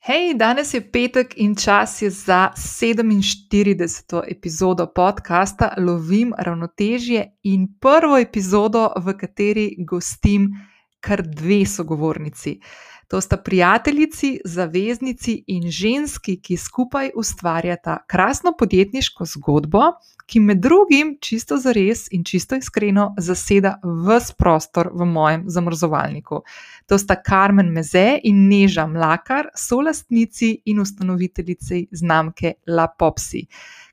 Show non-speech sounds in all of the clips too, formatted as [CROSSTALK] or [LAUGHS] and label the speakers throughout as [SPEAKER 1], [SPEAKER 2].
[SPEAKER 1] Hej, danes je petek in čas je za 47. epizodo podcasta Lovim ravnotežje in prvo epizodo, v kateri gostim kar dve sogovornici. To sta prijateljici, zaveznici in ženski, ki skupaj ustvarjata krasno podjetniško zgodbo, ki med drugim čisto za res in čisto iskreno zaseda vse prostor v mojem zamrzovalniku. To sta Karmen Meze in Neža Mlakar, solastnici in ustanoviteljici znamke La Popsi.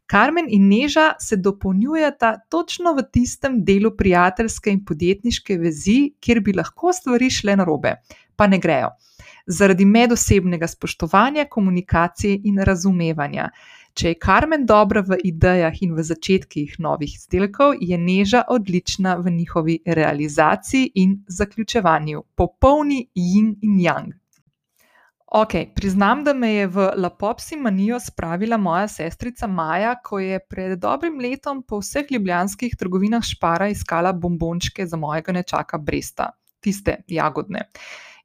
[SPEAKER 1] Karmen in Neža se dopolnjujeta točno v tistem delu prijateljske in podjetniške vezi, kjer bi lahko stvari šle narobe, pa ne grejo. Zaradi medosebnega spoštovanja, komunikacije in razumevanja. Če je Karmen dobra v idejah in v začetkih novih izdelkov, je Neža odlična v njihovi realizaciji in zaključevanju, popolni yin in yang. Ok, priznam, da me je v Lapopsi manijo spravila moja sestrica Maja, ko je pred dobrim letom po vseh ljubljanskih trgovinah Špara iskala bombončke za mojega nečaka Bresta, tiste jagodne.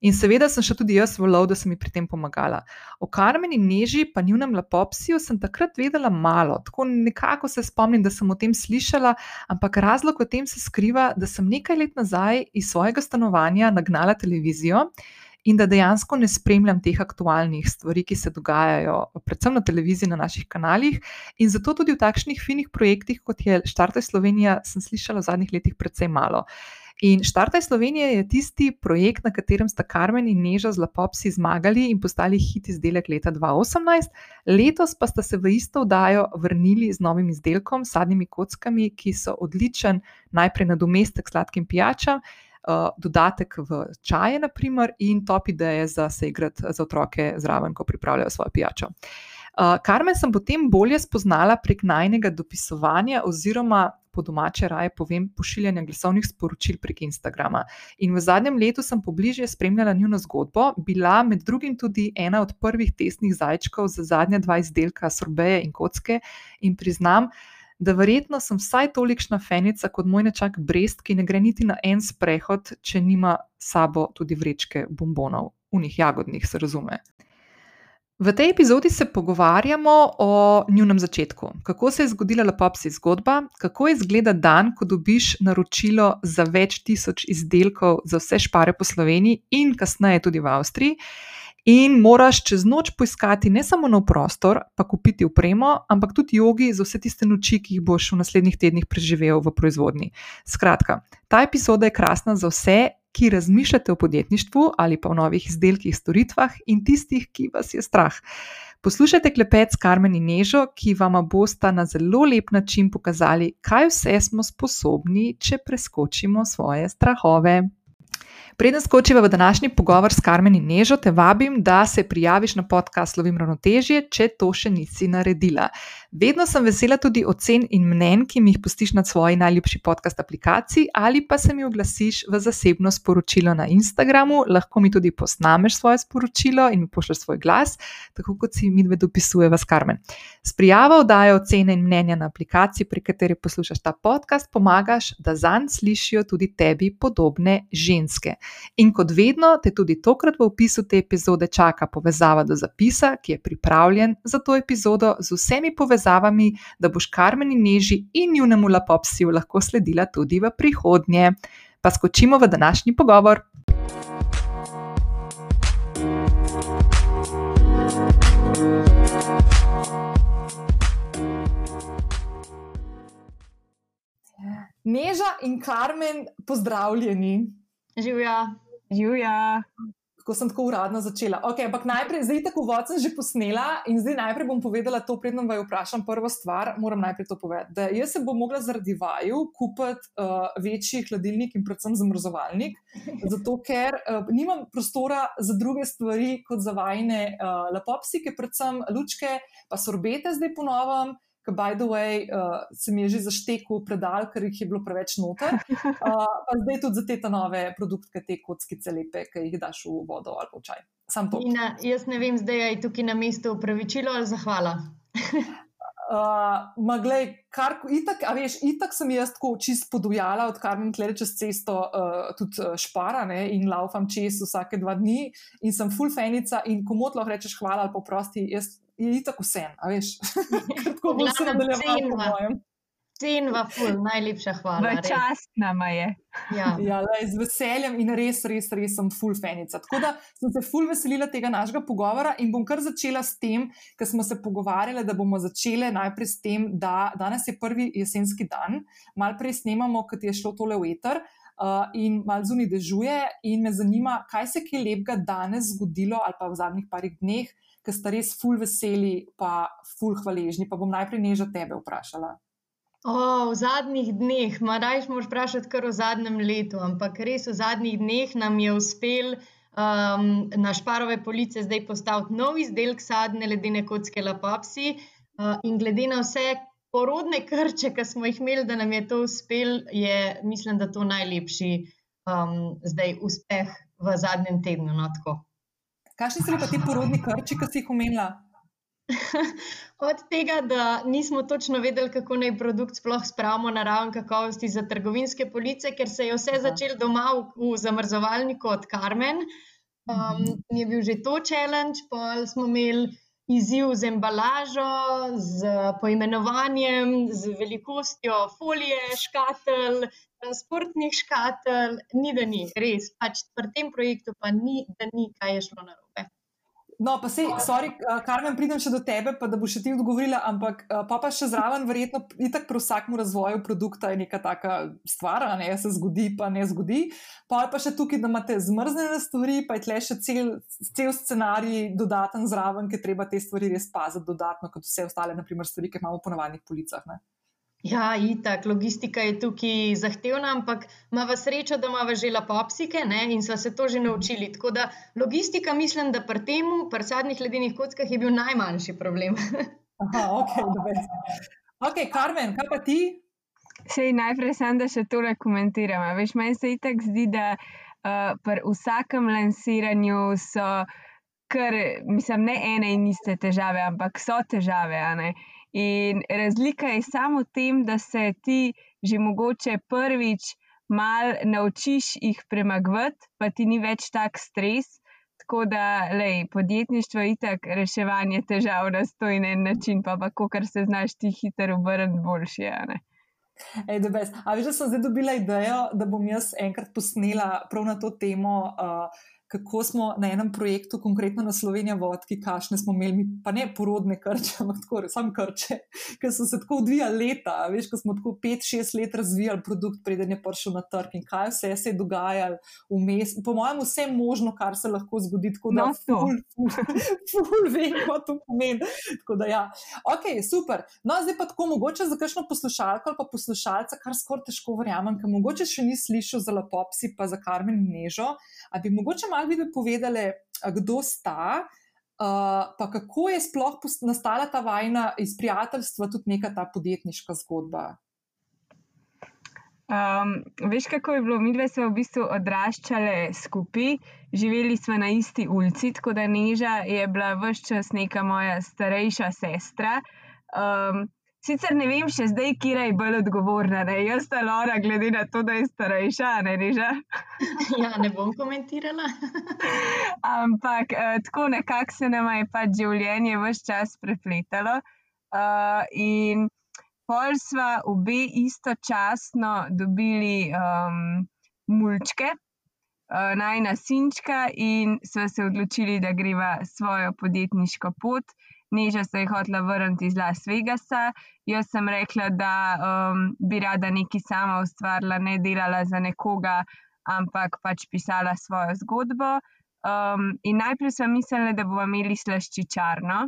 [SPEAKER 1] In seveda sem še tudi jaz v lov, da sem mi pri tem pomagala. O Karmeni Neži, pa njunem Lapopsiju, sem takrat vedela malo, tako nekako se spomnim, da sem o tem slišala, ampak razlog v tem se skriva, da sem nekaj let nazaj iz svojega stanovanja nagnala televizijo. In da dejansko ne spremljam teh aktualnih stvari, ki se dogajajo, predvsem na televiziji, na naših kanalih. In zato tudi v takšnih finih projektih, kot je Štartaj Slovenija, sem slišala v zadnjih letih precej malo. In Štartaj Slovenija je tisti projekt, na katerem sta Karmen in Neža z Lapopsi zmagali in postali hit izdelek leta 2018, letos pa sta se v isto vdajo vrnili z novim izdelkom, sadnimi kockami, ki so odličen najprej nadomestek sladkim pijačam. Uh, dodatek v čaje, naprimer, in top ideje za se igrati za otroke zraven, ko pripravljajo svojo pijačo. Uh, Karmen sem potem bolje spoznala prek najnega dopisovanja, oziroma po domače raje povem, pošiljanja glasovnih sporočil prek Instagrama. In v zadnjem letu sem pobliže spremljala njuno zgodbo, bila med drugim tudi ena od prvih testnih zajčkov za zadnja dva izdelka, sorbeje in kocke, in priznam, da verjetno sem vsaj tolikšna fenica kot moj nečak Brest, ki ne gre niti na en sprehod, če nima sabo tudi vrečke bombonov, unih jagodnih, se razume. V tej epizodi se pogovarjamo o njunem začetku, kako se je zgodila Lepopsi zgodba, kako izgleda dan, ko dobiš naročilo za več tisoč izdelkov za vse špare po Sloveniji in kasneje tudi v Avstriji. In moraš čez noč poiskati ne samo nov prostor, pa kupiti upremo, ampak tudi jogi za vse tiste noči, ki jih boš v naslednjih tednih preživel v proizvodni. Skratka, ta epizoda je krasna za vse, ki razmišljate o podjetništvu ali pa o novih izdelkih, storitvah in tistih, ki vas je strah. Poslušajte klepet s Karmen in Nežo, ki vam bosta na zelo lep način pokazali, kaj vse smo sposobni, če preskočimo svoje strahove. Preden skočiva v današnji pogovor s Karmen in Nežo, te vabim, da se prijaviš na podcast Slovim ravnotežje, če to še nisi naredila. Vedno sem vesela tudi ocen in mnen, ki mi jih pustiš na svoji najljubši podcast aplikaciji, ali pa se mi oglasiš v zasebno sporočilo na Instagramu, lahko mi tudi posnameš svoje sporočilo in mi pošlješ svoj glas, tako kot si mi dve dopisujeva s Karmen. S prijavo oddajo ocene in mnenja na aplikaciji, pri kateri poslušaš ta podcast, pomagaš, da zanj slišijo tudi tebi podobne ženske. In kot vedno, te tudi tokrat v opisu te epizode čaka povezava do zapisa, ki je pripravljen za to epizodo z vsemi povezavami, da boš Karmen in Neži in njunemu lapopsiju lahko sledila tudi v prihodnje. Pa skočimo v današnji pogovor. Neža in Karmen, pozdravljeni.
[SPEAKER 2] Živja.
[SPEAKER 3] Živja.
[SPEAKER 1] Ko sem tako uradno začela. Okay, ampak najprej, zdaj tako vod sem že posnela in zdaj najprej bom povedala to, predno vaju vprašam. Prva stvar, moram najprej to povedati. Da jaz se bom mogla zaradi vaju kupiti uh, večji hladilnik in predvsem zamrzovalnik, [LAUGHS] zato ker uh, nimam prostora za druge stvari kot za vajne uh, lapopsike, predvsem lučke, pa sorbete zdaj ponovim ki, by the way, uh, se mi je že zaštekel predal, ker jih je bilo preveč noter. [LAUGHS] Uh, pa zdaj tudi za te nove produkte, te kockice lepe, ki jih daš v vodo ali v čaj. Sam to.
[SPEAKER 2] Na, jaz ne vem, zdaj je tukaj na mestu upravičilo ali zahvala. [LAUGHS]
[SPEAKER 1] Uh, Maglej, kar itak, a veš, itak sem jaz tako čist podujala, odkar mi tle čez cesto uh, tudi uh, šparane in laufam čez vsake dva dni in sem full fenica in komot lahko rečeš hvala ali poprosti, jaz je itak vse, a veš. [LAUGHS] tako bom se mojem.
[SPEAKER 2] Cenva, ful, najlepša hvala.
[SPEAKER 3] Čast nama je.
[SPEAKER 1] Ja, ja lej, z veseljem in res, res, res sem full fenica. Tako da sem se full veselila tega našega pogovora in bom kar začela s tem, ker smo se pogovarjali, da bomo začele najprej s tem, da danes je prvi jesenski dan, mal prej snemamo, kot je šlo tole v eter. Uh, in malo zunaj dežuje, in me zanima, kaj se je lepega danes zgodilo, ali pa v zadnjih parih dneh, ker ste res full veseli, pa full hvaležni. Pa bom najprej neža tebe vprašala.
[SPEAKER 2] O, v zadnjih dneh, maraj smo vprašati kar v zadnjem letu, ampak res v zadnjih dneh nam je uspel um, na šparove police zdaj postaviti nov izdelek sadne ledene kocke lapapsi. Uh, in glede na vse porodne krče, ki smo jih imeli, da nam je to uspel, je mislim, da to najlepši um, zdaj uspeh v zadnjem tednu. No,
[SPEAKER 1] Kakšni so pa ti porodni krči, ki si jih omenila? [LAUGHS]
[SPEAKER 2] Od tega, da nismo točno vedeli, kako naj produkt sploh spravimo na raven kakovosti za trgovinske police, ker se je vse začelo doma v, v zamrzovalniku od Carmen. Um, je bil že to challenge, pa smo imeli izziv z embalažo, z poimenovanjem, z velikostjo folije, škatl, transportnih škatl, ni da ni, res. Pač pri tem projektu pa ni, da ni, kaj je šlo narobe.
[SPEAKER 1] No, pa se, sorry, Karmen, pridem še do tebe, pa da boš še ti odgovorila, ampak pa pa še zraven, verjetno, itak pri vsakem razvoju produkta je neka taka stvar, ne se zgodi, pa ne zgodi. Pa pa še tukaj, da imate zmrznjene stvari, pa je tle še cel, cel scenarij dodaten zraven, ker treba te stvari res paziti dodatno, kot vse ostale, naprimer, stvari, ki imamo po navadnih policah. Ne?
[SPEAKER 2] Ja, itak, logistika je tukaj zahtevna, ampak ima srečo, da ima že lapopsike ne? in so se to že naučili. Tako da logistika, mislim, da pri tem, pri sadnih ledenih kockah, je bil najmanjši problem. [LAUGHS]
[SPEAKER 1] Aha, ok, dobro. Ok, Karmen, kaj pa ti?
[SPEAKER 3] Sej najprej sem, da še tole komentiram. Veš, meni se itak zdi, da uh, pri vsakem lansiranju so, kar, mislim, ne ene in iste težave, ampak so težave. In razlika je samo v tem, da se ti že mogoče prvič mal naučiš jih premagovati, pa ti ni več tak stres. Tako da, lej, podjetništvo je itak reševanje težav na stojen način, pa pa kar se znaš ti hitro obrniti boljši.
[SPEAKER 1] Ej, A veš, da sem zdaj dobila idejo, da bom jaz enkrat posnela prav na to temo. Uh, kako smo na enem projektu, konkretno na Sloveniji, vodki, kašne smo imeli, pa ne porodne krče, [LAUGHS] ampak tako, samo krče, ki so se tako odvijali leta. Veš, ko smo tako pet, šest let razvijali produkt, preden je prišel na trg in kaj vse se je dogajalo vmes. Po mojem, vse možno, kar se lahko zgodi, tako da lahko ful, ful, [LAUGHS] ful, vem, kaj to pomeni. Tako da, ja, ok, super. No, zdaj pa tako mogoče za kakšno poslušalko ali pa poslušalca, kar skoraj težko verjamem, ker mogoče še ni slišal za lapopsi, pa za karmen nežo. A bi mogoče malo bi povedali, kdo sta, uh, pa kako je sploh nastala ta vajna iz prijateljstva, tudi neka ta podjetniška zgodba.
[SPEAKER 3] Um, veš, kako je bilo? Mi dve smo v bistvu odraščali skupaj, živeli smo na isti ulici, tako da Neža je bila vse čas neka moja starejša sestra. Um, Sicer ne vem še zdaj, kje je bolj odgovorna, ne jaz ali Laura, glede na to, da je starejša, ne reža. [LAUGHS]
[SPEAKER 2] ja, ne bom komentirala. [LAUGHS]
[SPEAKER 3] Ampak eh, tako nekako se nam je pač življenje vse čas prepletalo. Uh, in pol sva obe istočasno dobili um, mulčke, uh, najna sinčka, in sva se odločili, da greva svojo podjetniško pot. Neža se je hotela vrniti iz Las Vegasa, jaz sem rekla, da um, bi rada nekaj sama ustvarila, ne delala za nekoga, ampak pač pisala svojo zgodbo. Um, in najprej sem mislila, da bomo imeli slaščičarno,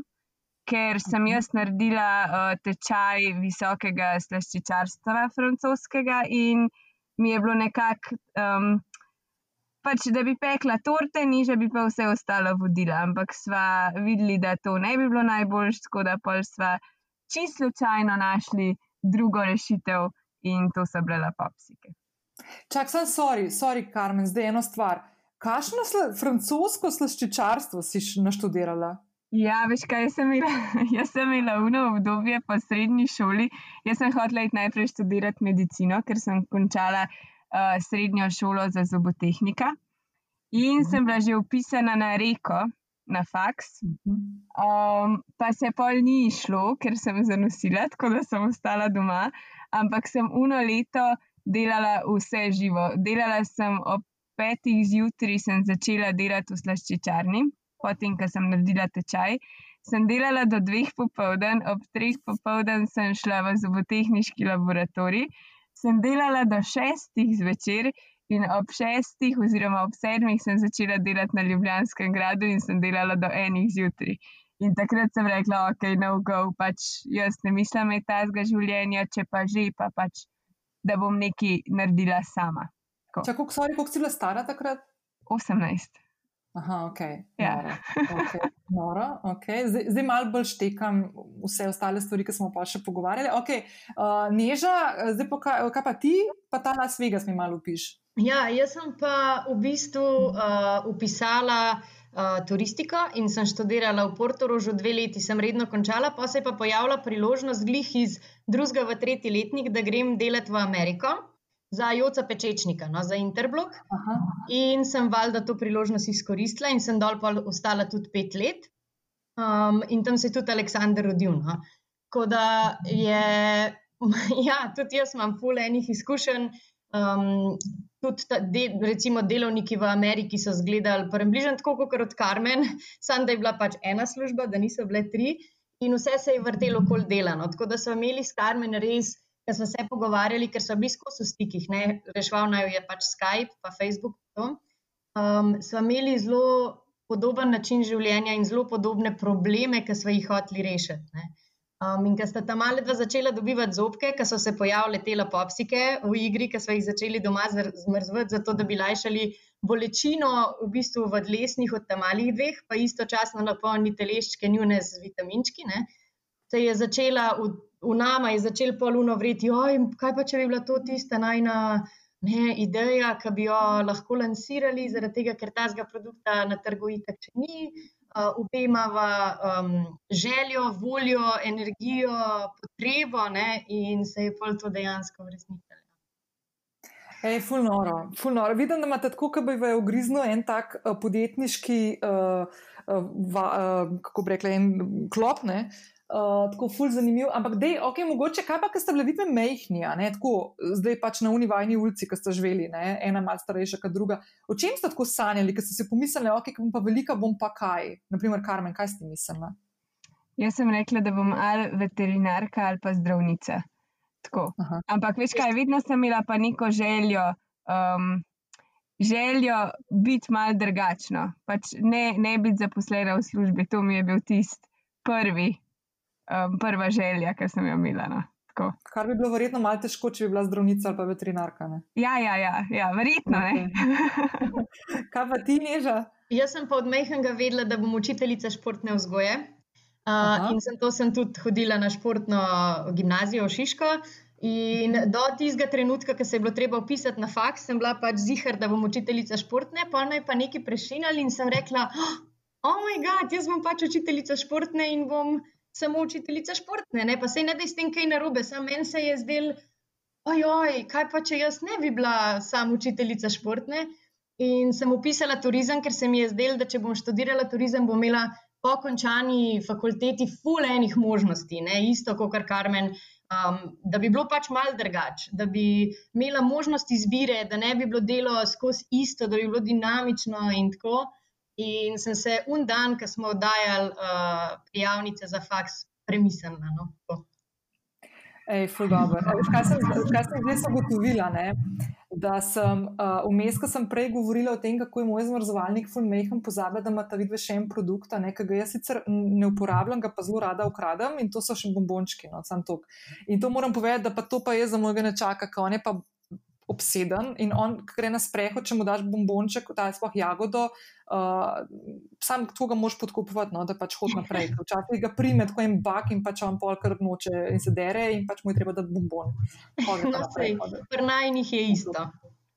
[SPEAKER 3] ker sem jaz naredila uh, tečaj visokega slaščičarstva francoskega in mi je bilo nekako. Um, pač, da bi pekla torte, niža bi pa vse ostalo vodila. Ampak sva videli, da to ne bi bilo najboljš, tako da pa sva čisto slučajno našli drugo rešitev in to so bile papsike.
[SPEAKER 1] Čak, sem sorry, sorry, Karmen, zdaj eno stvar. Kakšno sla, francosko slaščičarstvo si naštudirala?
[SPEAKER 3] Ja, veš kaj, jaz sem imela, [LAUGHS] jaz sem imela uno obdobje po srednji šoli. Jaz sem hotela najprej študirati medicino, ker sem končala uh, srednjo šolo za zobotehnika. In sem bila že upisana na reko, na faks. Um, pa se pol ni išlo, ker sem zanosila, tako da sem ostala doma. Ampak sem uno leto delala vse živo. Delala sem ob petih zjutraj, sem začela delati v slaščičarni potem, ko sem naredila tečaj. Sem delala do dveh popoldan, ob treh popoldan sem šla v zobotehnički laboratorij, sem delala do šestih zvečer in ob šestih, oziroma ob sedmih, sem začela delati na Ljubljanskem gradu in sem delala do enih zjutraj. In takrat sem rekla, ok, no go, pač jaz ne mislim imeti tazga življenja, če pa že, pa pač, da bom nekaj naredila sama.
[SPEAKER 1] Čakaj, koliko si bila stara takrat?
[SPEAKER 3] 18.
[SPEAKER 1] Aha, ok.
[SPEAKER 3] Ja.
[SPEAKER 1] Noro. Okay. Noro, okay. Zdaj, zdaj malo bolj štekam vse ostale stvari, ki smo pa še pogovarjali. Okay. Uh, Neža, zdaj pa kaj, kaj pa ti, pa ta Las Vegas mi malo upiš.
[SPEAKER 2] Ja, jaz sem pa v bistvu uh, upisala uh, turistiko in sem študirala v Portorožu dve leti, sem redno končala, pa se je pa pojavila priložnost glih iz drugega v tretji letnik, da grem delati v Ameriko za Joca Pečečnika, no, za Interblok. Aha. In sem valjda to priložnost izkoristila in sem dol ostala tudi pet let. Um, in tam se je tudi Aleksandr rodil. No. Tako da je, [LAUGHS] ja, tudi jaz imam pol enih izkušenj. Um, tudi ta, de, recimo delovniki v Ameriki so zgledali približno tako kot od Carmen, [LAUGHS] samo da je bila pač ena služba, da niso bile tri. In vse se je vrtelo okoli delano. Tako da so imeli s Carmen res ker smo se pogovarjali, ker so bili skozi v stikih, ne? reševal naj je pač Skype, pa Facebook. Um, smo imeli zelo podoben način življenja in zelo podobne probleme, ki smo jih hoteli rešiti. Um, in ker sta tam malo dva začela dobivati zobke, ker so se pojavile telepopsike v igri, ki smo jih začeli doma zmrzvati, zato da bi lajšali bolečino v bistvu v dlesnih od tam malih dveh, pa istočasno napolniti teleščke njune z vitaminčki. Ne? Se je začela v v nama je začel poluno vreti, oj, kaj pa če bi bila to tista najna ne, ideja, ki bi jo lahko lansirali, zaradi tega, ker tazga produkta na trgu itak še ni. Uh, Obe imamo um, željo, voljo, energijo, potrebo, ne, in se je pol to dejansko uresničilo.
[SPEAKER 1] Ej, ful noro, ful noro. Vidim, da imate tako, kot bi v ugriznu en tak uh, podjetniški, uh, va, uh, kako bi rekla, en klop, ne, uh, tako ful zanimiv, ampak dej, ok, mogoče kaj pa, ker ste bili vidve mehni, ne, tako zdaj pač na univajni ulici, ki ste živeli, ne, ena malce starejša, kot druga. O čem ste tako sanjali, ker ste si pomislili, ok, bom pa velika, bom pa kaj? Naprimer, Karmen, kaj ste mislili?
[SPEAKER 3] Jaz sem rekla, da bom ali veterinarka ali pa zdravnica. Ampak veš kaj, vedno sem imela pa neko željo. Um, Željo biti malo drugačno, pač ne, ne biti zaposlena v službi, to mi je bil tisti prvi, um, prva želja, ki sem jo imela. No.
[SPEAKER 1] Kar bi bilo verjetno malo težko, če bi bila zdravnica ali pa veterinarka. Ne?
[SPEAKER 3] Ja, ja, ja, ja, verjetno.
[SPEAKER 1] Okay. [LAUGHS] Kaj pa ti, Neža?
[SPEAKER 2] Jaz sem pa od mehanga vedela, da bom učiteljica športne vzgoje. Uh, in sem to sem tudi hodila na športno gimnazijo v Šiško. In do tistega trenutka, ko se je bilo treba upisati na faks, sem bila pač zihar, da bom učiteljica športne, pa naj pa nekaj prešinjali in sem rekla, oh moj bog, jaz bom pač učiteljica športne in bom samo učiteljica športne, ne? pa se ne da s tem kaj narobe, samo meni se je zdel, ojoj, kaj pa če jaz ne bi bila samo učiteljica športne. In sem upisala turizem, ker se mi je zdelo, da če bom študirala turizem, bom imela po končani fakulteti fulejnih možnosti, ne? isto kot kar Karmen. Um, da bi bilo pač malo drugače, da bi imela možnost izbire, da ne bi bilo delo skozi isto, da bi bilo dinamično in tako. In sem se un dan, ko smo oddajali uh, prijavnice za faks, premislila. No?
[SPEAKER 1] Ej, ful dobro. Kaj sem, kaj sem zdaj ugotovila? Da sem uh, vmes, ko sem prej govorila o tem, kako je moj zmrzovalnik ful mehen, pozabila, da ima ta vidve še en produkt, ki ga jaz sicer ne uporabljam, ga pa zelo rada ukradem in to so še bombončki, no, sam tok. In to moram povedati, da pa to pa je za mojega nečaka, ker on je pa obseden in on gre na sprehod, če mu daš bombonček, ta je sploh jagodo, uh, sam to ga moš podkupovati, no, da pač hod naprej. [LAUGHS] Včasih ga prime tako en bak in pač on pol kar noče in se dere in pač mu je treba dati bombon. [LAUGHS]
[SPEAKER 2] No, Pri najnih je isto.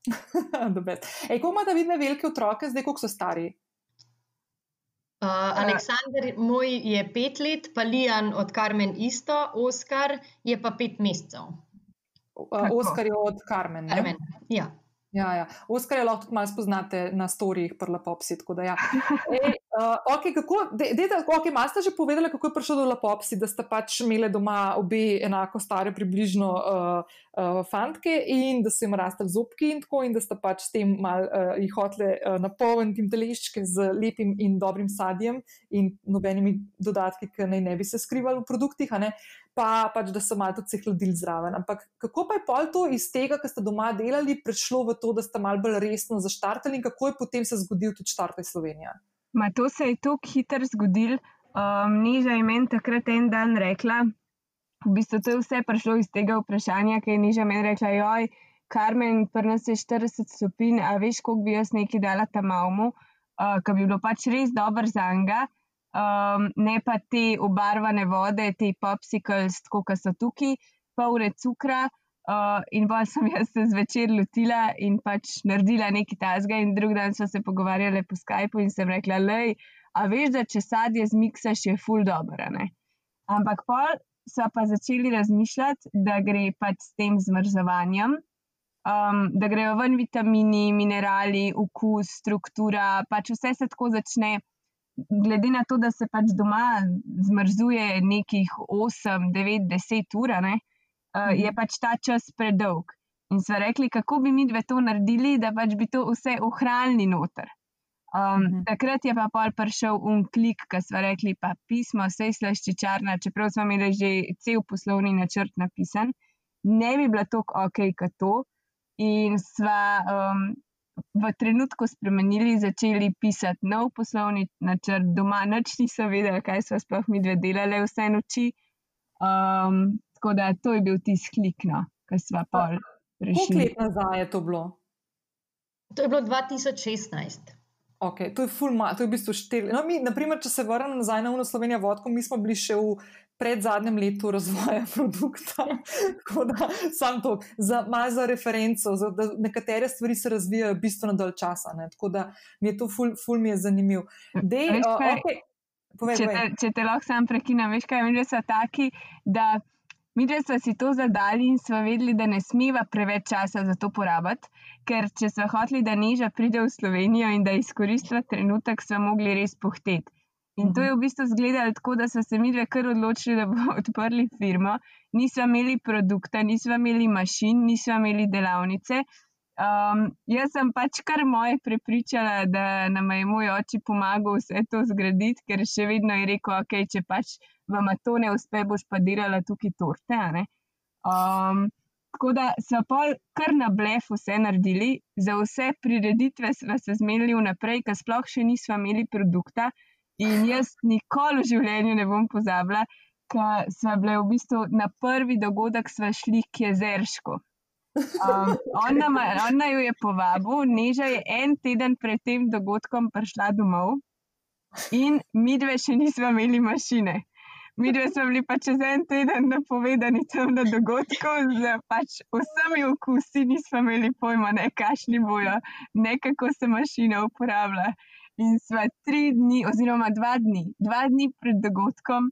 [SPEAKER 2] [LAUGHS]
[SPEAKER 1] Ej, ko imate vidne velike otroke, zdaj koliko so stari?
[SPEAKER 2] Uh, Aleksandr, moj je pet let, pa Lijan od Karmen isto, Oskar je pa pet mesecev.
[SPEAKER 1] Uh, Oskar je od Karmen.
[SPEAKER 2] Karmen. Ja.
[SPEAKER 1] Ja, ja. Oskar je lahko tudi malo spoznate na storijih, prla popsi. Ja. [LAUGHS] Ej, uh, okay, kako, de, de, okay, Masta že povedala, kako je prišel do Lapopsi, da sta pač imeli doma obe enako stare, približno uh, uh, fantke in da so jim rastli zobki in tako, in da sta pač s tem mal uh, jih hotele uh, napolniti teleščke z lepim in dobrim sadjem in nobenimi dodatki, ki naj ne bi se skrivali v produktih pa pač, da so malo tudi se hladili zraven. Ampak kako pa je pol to iz tega, kar ste doma delali, prišlo v to, da ste malo bolj resno zaštartali in kako je potem se zgodil tudi štartaj Slovenija?
[SPEAKER 3] Ma to se je tako hitro zgodil. Um, Niža je meni takrat en dan rekla, v bistvu to je vse prišlo iz tega vprašanja, ki je Niža meni rekla, joj, Karmen, pri nas je 40 stopinj, a veš, koliko bi jaz nekaj dala tam malmu, uh, ki bi bilo pač res dobro za njega um, ne pa te obarvane vode, te popsicles, kot so tukaj, pol ure cukra. Uh, in pa sem [LAUGHS] jaz se zvečer lotila in pač naredila nekaj tasga, in drug dan smo se pogovarjali po Skypu in sem rekla, lej, a veš, da če sadje zmiksaš, je full dobro. Ampak pol so pa začeli razmišljati, da gre pač s tem zmrzovanjem, um, da grejo ven vitamini, minerali, okus, struktura, pač vse se tako začne glede na to, da se pač doma zmrzuje nekih 8, 9, 10 ur, ne, uh, je pač ta čas predolg. In smo rekli, kako bi mi dve to naredili, da pač bi to vse ohranili noter. Um, uh -huh. Takrat je pa pol prišel un klik, ki smo rekli, pa pismo, vse slaščičarna, čeprav smo imeli že cel poslovni načrt napisan, ne bi bila tako ok, kot to. In sva um, v trenutku spremenili, začeli pisati nov poslovni načrt, doma noč niso vedeli, kaj so sploh mi dve delali vse noči. Um, tako da to je bil tisti klikno, ki smo pa rešili.
[SPEAKER 1] Koliko let nazaj je to bilo?
[SPEAKER 2] To je bilo 2016.
[SPEAKER 1] Okay, to je fulma, to je v bistvu štiri. No, mi, naprimer, če se vrnem nazaj na Uno Slovenijo vodko, mi smo bili še v pred zadnjem letu razvoja [LAUGHS] produkta. Da sam to, za, malo za referenco, za, da nekatere stvari se razvijajo bistveno dalj časa. Ne? Tako da mi je to ful, ful mi je zanimiv. Dej, uh, okay.
[SPEAKER 3] Povej, če, te, če te lahko sam prekinem, veš kaj, mi smo taki, da mi smo si to zadali in smo vedeli, da ne smeva preveč časa za to porabiti, ker če smo hoteli, da niža pride v Slovenijo in da izkoristila trenutek, smo mogli res pohteti. In to je v bistvu izgledalo tako, da so se mi dve kar odločili, da bomo [LAUGHS] odprli firmo. Nismo imeli produkta, nismo imeli mašin, nismo imeli delavnice. Um, jaz sem pač kar moje prepričala, da nam je moj oče pomagal vse to zgraditi, ker še vedno je rekel, ok, če pač vam to ne uspe, boš pa delala tukaj torte. Um, tako da so pa kar na blef vse naredili, za vse prireditve smo se zmenili vnaprej, ker sploh še nismo imeli produkta. In jaz nikoli v življenju ne bom pozabila, ker smo bili v bistvu na prvi dogodek, smo šli k jezeršku. Um, on, nam, on naj jo je povabil, Neža je en teden pred tem dogodkom prišla domov in mi dve še nismo imeli mašine. Mi dve smo bili pa čez en teden napovedani tam na dogodku, z pač vsemi okusi nismo imeli pojma, ne kašni bojo, ne kako se mašina uporablja. In sva tri dni, oziroma dva dni, dva dni pred dogodkom,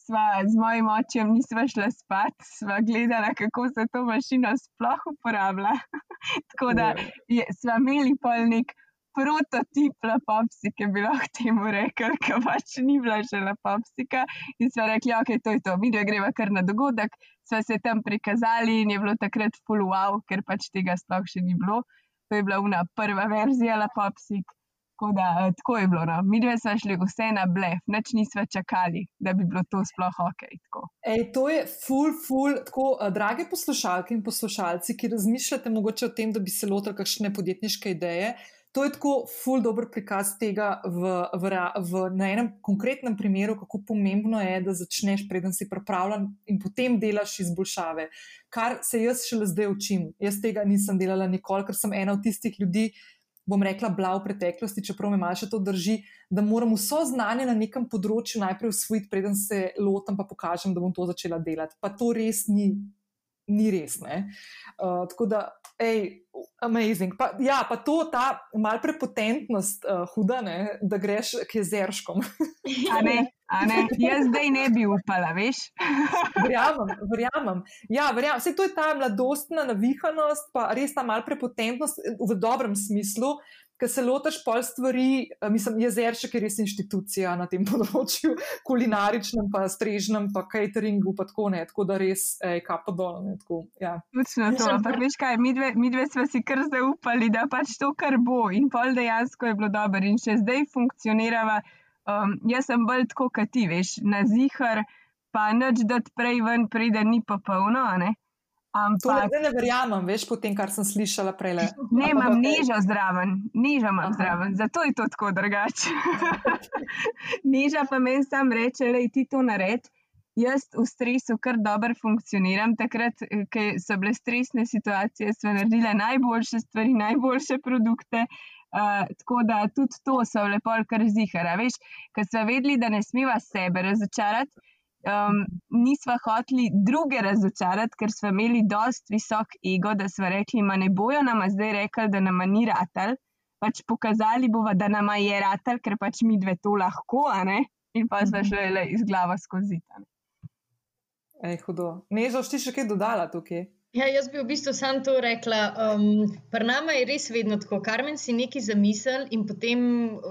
[SPEAKER 3] sva z mojim očem nisva šla spat, sva gledala, kako se to mašino sploh uporablja. [LAUGHS] Tako da ja. je, sva imeli pol nek prototip lapopsike, bi lahko temu rekli, ki pač ni bila že lapopsika. In sva rekli, ok, to je to, mi dve greva kar na dogodek, sva se tam prikazali in je bilo takrat full wow, ker pač tega sploh še ni bilo. To je bila una prva verzija lapopsika. Tako, da, eh, tako je bilo. No. Mi dve smo šli vse na blef, noč nismo čakali, da bi bilo to sploh ok.
[SPEAKER 1] Ej, to je ful, ful, tako, uh, drage poslušalke in poslušalci, ki razmišljate mogoče o tem, da bi se lotili kakšne podjetniške ideje. To je tako ful dober prikaz tega v, v, v, na enem konkretnem primeru, kako pomembno je, da začneš, preden si pripravljen in potem delaš izboljšave. Kar se jaz šele zdaj učim. Jaz tega nisem delala nikoli, ker sem ena od tistih ljudi, bom rekla, bila v preteklosti, čeprav me malo še to drži, da moram vso znanje na nekem področju najprej usvojiti, preden se lotim, pa pokažem, da bom to začela delati. Pa to res ni. ni res. Uh, tako da, hej, amazing. Pa, ja, pa to, ta malce prepotentnost, uh, huda, ne, da greš k jezerškom.
[SPEAKER 3] a ne, a ne, jaz zdaj ne bi upala, veš.
[SPEAKER 1] verjamem, verjamem. Ja, verjamem. Vse to je ta mladostna navihanost, pa res ta malce prepotentnost v dobrem smislu ker se lotiš pol stvari, eh, mislim, jezeršek je res institucija na tem [LAUGHS] področju, kulinaričnem, pa strežnem, pa cateringu, pa tako ne, tako da res, ej, kapa dol. Ne, tako, ja.
[SPEAKER 3] Točno to, ampak veš kaj, mi dve, mi dve smo si kar zaupali, da pač to kar bo in pol dejansko je bilo dobro in še zdaj funkcionirava. Um, jaz sem bolj tako, kot ti veš, na zihar, pa nič, da prej ven pride, ni pa polno, ne.
[SPEAKER 1] Ampak, ne verjamem, veš, po tem, kar sem slišala prej.
[SPEAKER 3] Ne, imam okay. nižjo zdraven, nižjo imam Aha. zdraven, zato je to tako drugače. [LAUGHS] nižja pa meni sam reče, da ti to naredi. Jaz v stresu kar dobro funkcioniram. Takrat, ko so bile stresne situacije, smo naredili najboljše stvari, najboljše produkte. Uh, tako da tudi to so lepo, kar zihara. Veš, ker smo vedeli, da ne smemo sebe razočarati um, nismo hoteli druge razočarati, ker smo imeli dost visok ego, da smo rekli, da ne bojo nama zdaj rekli, da nama ni ratal. Pač pokazali bomo, da nama je ratal, ker pač mi dve to lahko, in pa smo šli le iz glave skozi.
[SPEAKER 1] Ej, hudo. Ne, že ti še kaj dodala tukaj?
[SPEAKER 2] Ja, jaz bi v bistvu sam to rekla. Um, Pri nama je res vedno tako, kar men si neki zamisel in potem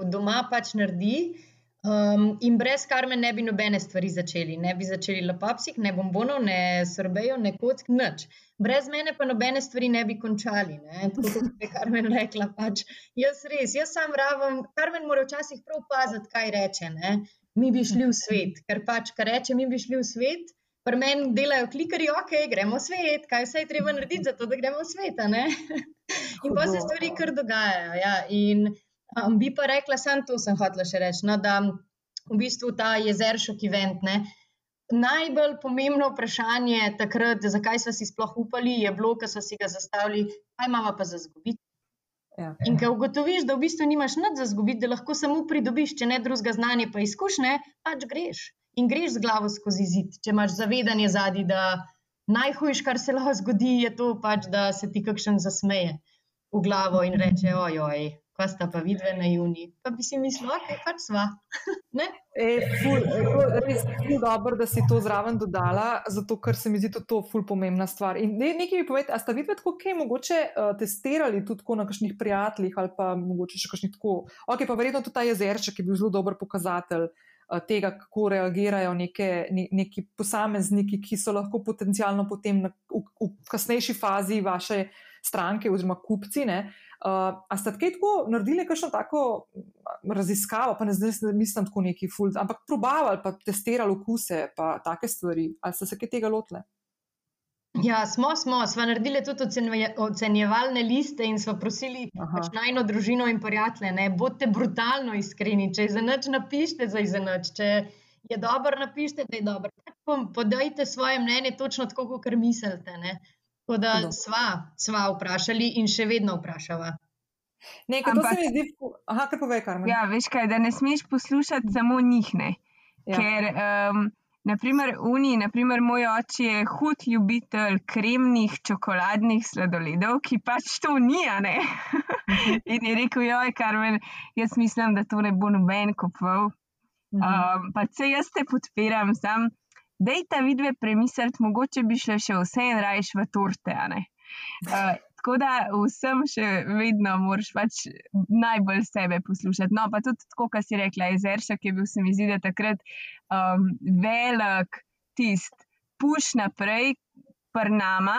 [SPEAKER 2] doma pač naredi. Um, in brez karme ne bi nobene stvari začeli. Ne bi začeli lapapsik, ne bombonov, ne srbejo, ne kock, nič. Brez mene pa nobene stvari ne bi končali. Ne? Tako kot je Karmen rekla. Pač, jaz res, jaz sam rabim, Karmen mora včasih prav paziti, kaj reče. Ne? Mi bi šli v svet, ker pač, kar reče, mi bi šli v svet. Pri meni delajo klikerji, ok, gremo v svet, kaj vse je treba narediti, zato da gremo v svet. [LAUGHS] in pa se stvari kar dogajajo. Ja? In, Um, bi pa rekla, samo to sem hotela še reči, no, da v bistvu ta jezeršok event. Ne, najbolj pomembno vprašanje takrat, zakaj smo si sploh upali, je bilo, ker so si ga zastavili, kaj imamo pa za zgubiti. Ja. In ko ugotoviš, da v bistvu nimaš nič za zgubiti, da lahko samo pridobiš, če ne drugega znanja, pa izkušnje, pač greš in greš z glavo skozi zid. Če imaš zavedanje zadnji, da najhujš, kar se lahko zgodi, je to, pač, da se ti kakšen zasmeje v glavo in reče: ojoj, pa sta pa vidve na juni. Pa bi si mislil, da okay, je pač sva. [LAUGHS]
[SPEAKER 1] e, ful, res je dobro, da si to zraven dodala, zato ker se mi zdi to, ful pomembna stvar. In ne, nekaj mi povedi, a sta vidve tako, kaj mogoče uh, testirali tudi na kakšnih prijateljih ali pa mogoče še kakšnih tako. Ok, pa verjetno tudi ta jezerček je bil zelo dober pokazatelj. Eh, tega, kako reagirajo neke, ne, neki posamezniki, ki so lahko potencialno potem na, v, v kasnejši fazi vaše stranke oziroma kupci. Uh, Uh, a ste kaj tako naredili, kakšno tako raziskavo, pa ne zdaj mislim tako neki ful, ampak probavali, pa testirali okuse, pa take stvari, ali ste se kaj tega lotili?
[SPEAKER 2] Ja, smo, smo, smo naredili tudi ocenjevalne liste in smo prosili pač najno družino in prijatelje, bodite brutalno iskreni, če je za nič, napišite za nič, če je dobro, napišite, da je dobro. Podajte svoje mnenje točno tako, kot mislite. Ne? Tako da no. sva, sva vprašali in še vedno vprašava.
[SPEAKER 1] Nekaj, Ampak, to se mi zdi, aha, kar pove, kar
[SPEAKER 3] me. Ja, veš kaj, da ne smeš poslušati samo njih. Ne? Ja. Ker, um, naprimer, uni, naprimer, moj oče je hud ljubitelj kremnih čokoladnih sladoledov, ki pač to ni, ne. Mhm. [LAUGHS] in je rekel, joj, kar meni, jaz mislim, da to ne bo noben kupoval. Um, pa se jaz te podpiram, sam dejta vidve premisliti, mogoče bi šle še vse in rajš v torte. Uh, tako da vsem še vedno moraš pač najbolj sebe poslušati. No, pa tudi tako, kar si rekla, jezeršek je bil, se mi zdi, da takrat um, velik tist, puš naprej. Nama,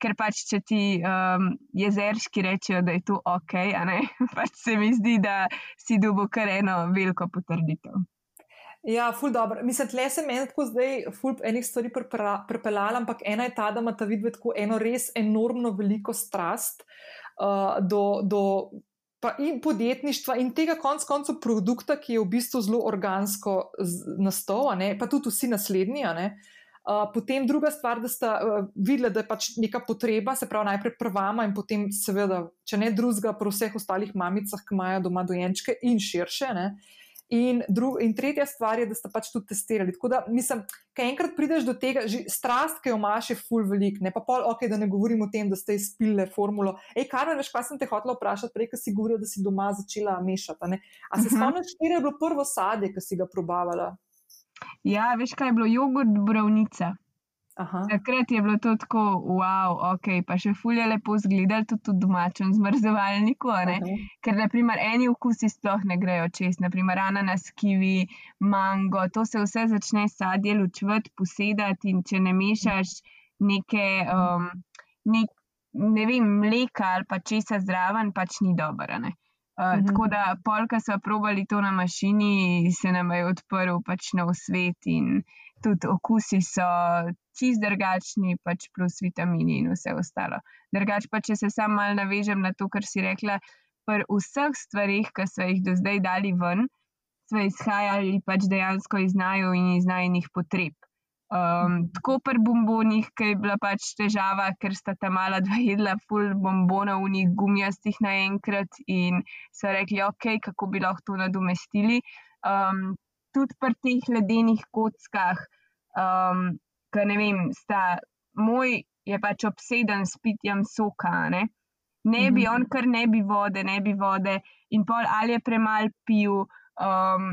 [SPEAKER 3] ker pač, če ti um, jezerški rečejo, da je to ok, [LAUGHS] pač se mi zdi, da si dobil kar eno veliko potrditev.
[SPEAKER 1] Ja, ful dobro. Mislim, tle se meni tako zdaj ful enih stvari prepeljala, ampak ena je ta, da ima ta vidve tako eno res enormno veliko strast uh, do, do pa in podjetništva in tega konc koncev produkta, ki je v bistvu zelo organsko nastal, pa tudi vsi naslednji. Uh, potem druga stvar, da sta uh, videla, da je pač neka potreba, se pravi, najprej prvama in potem, seveda, če ne drugega, pri vseh ostalih mamicah, ki imajo doma dojenčke in širše. Ne? In, drug, in tretja stvar je, da ste pač tudi testirali. Tako da, mislim, kaj enkrat prideš do tega, že strast, ki jo imaš, je full velik, ne pa pol, ok, da ne govorim o tem, da ste izpili formulo. Ej, kar veš, kaj sem te hotela vprašati, prej, ki si govorila, da si doma začela mešati. Ne? A se uh -huh. spomniš, kje je bilo prvo sadje, ki si ga probavala?
[SPEAKER 3] Ja, veš, kaj je bilo jogurt, bravnica. Takrat je bilo to tako, wow, ok, pa še fulje lepo zgledali tudi v domačem zmrzovalniku. Ker, naprimer, eni okusi sploh ne grejo čez, naprimer, ananas, kiwi, mango, to se vse začne sadje lučvati, posedati in če ne mešaš neke, um, nek, ne vem, mleka ali pa česa zraven, pač ni dobro. Uh, Uh, tako da, polka so probali to na mašini, se nam je odprl pač nov svet, in tudi okusi so čist drugačni, pač plus vitamini in vse ostalo. Drugač pa, če se sam mal navežem na to, kar si rekla, pri vseh stvarih, ki so jih do zdaj dali ven, so izhajali pač dejansko iz naju in iz najnih potreb. Um, tako pri bombonih, ki je bila pač težava, ker sta ta mala dva jedla full bombonov, unih gumijastih naenkrat in so rekli, ok, kako bi lahko to nadomestili. Um, tudi pri teh ledenih kockah, um, ker ne vem, sta moj je pač obseden s pitjem soka. Ne, ne bi mhm. on, ker ne bi vode, ne bi vode, in pol ali je premalo pil. Um,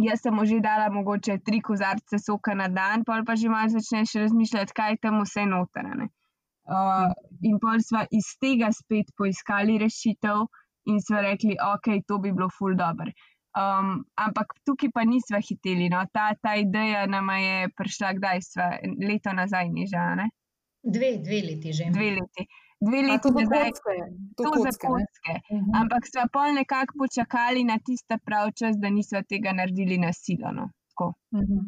[SPEAKER 3] jaz sem že dala mogoče tri kozarce soka na dan, pol pa že malo začneš razmišljati, kaj tam vse notrane. Uh, in pol smo iz tega spet poiskali rešitev in smo rekli, ok, to bi bilo ful dobr. Um, ampak tukaj pa nismo hiteli. No. Ta, ta ideja nam je prišla, kdaj smo leto nazaj, ni že.
[SPEAKER 2] Dve, dve leti že.
[SPEAKER 3] Dve leti. Dve leti nazaj, to je za kocke. Uh -huh. Ampak smo pa nekako počakali na tiste prav čas, da nismo tega naredili na silo. No. Uh -huh.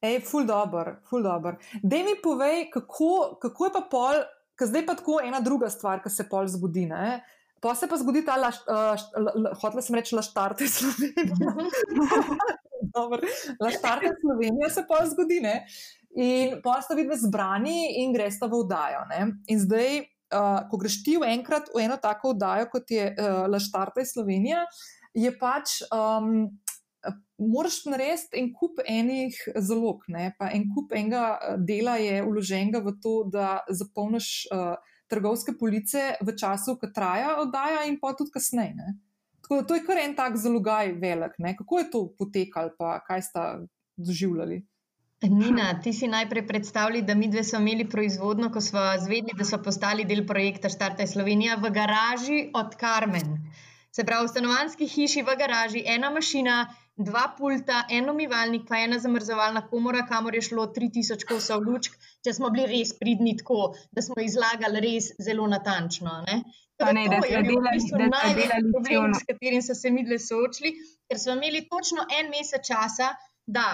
[SPEAKER 1] Ej, ful dobr, ful dobr. Dej mi povej, kako, kako je pa pol, ker zdaj pa tako ena druga stvar, ki se pol zgodi. Ne? Pa se pa zgodi ta, uh, hotela sem reči, laštarte Slovenije. [LAUGHS] laštarte Slovenije se pa zgodi, ne? In pa ste vidno zbrani in greste v vdajo. In zdaj, uh, ko greš ti v enkrat v eno tako vdajo, kot je uh, laštarte Slovenija, je pač. Um, Moraš narediti en kup enih zalog, ne? pa en kup enega dela je uloženega v to, da zapolniš uh, trgovske police v času, ko traja oddaja, in pa tudi kasneje. Ne? Tako da to je kar en tak zalogaj velik. Ne? Kako je to potekalo, pa kaj sta doživljali?
[SPEAKER 2] Nina, ti si najprej predstavljali, da mi dve smo imeli proizvodno, ko smo zvedeli, da so postali del projekta Štarte Slovenija v garaži od Karmen. Se pravi, v stanovanski hiši v garaži, ena mašina, dva pulta, en umivalnik, pa ena zamrzovalna komora, kamor je šlo 3000 kosov lučk, če smo bili res pridni tako, da smo izlagali res zelo natančno. Ne?
[SPEAKER 3] Pa ne, da smo delali, da smo delali
[SPEAKER 2] problem, s katerim so se mi dve soočili, ker smo imeli točno en mesec časa, da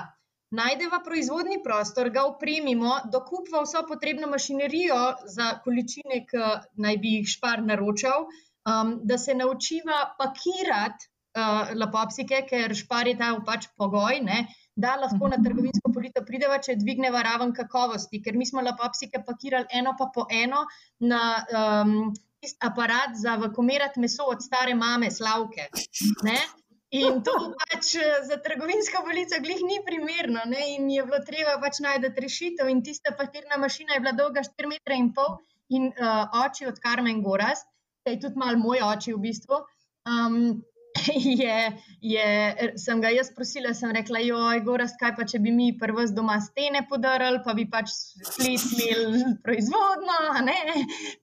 [SPEAKER 2] najdeva proizvodni prostor, ga upremimo, dokupva vso potrebno mašinerijo za količine, ki naj bi jih špar naročal, um, da se naučiva pakirati uh, lapopsike, ker špar je ta pač pogoj, ne, da lahko na trgovinsko polito prideva, če dvigneva raven kakovosti, ker mi smo lapopsike pakirali eno pa po eno na um, aparat za vakumirati meso od stare mame, slavke. Ne? In to pač za trgovinsko polico glih ni primerno. Ne? In je bilo treba pač najti rešitev. In tista papirna mašina je bila dolga 4,5 metra in uh, oči od Karmen Goras, ki je tudi mal moj oči v bistvu. Um, [LAUGHS] je, je, sem ga jaz prosila, sem rekla, joj, gorast, kaj pa če bi mi prvo z doma stene podarili, pa bi pač splet imeli proizvodno, ne?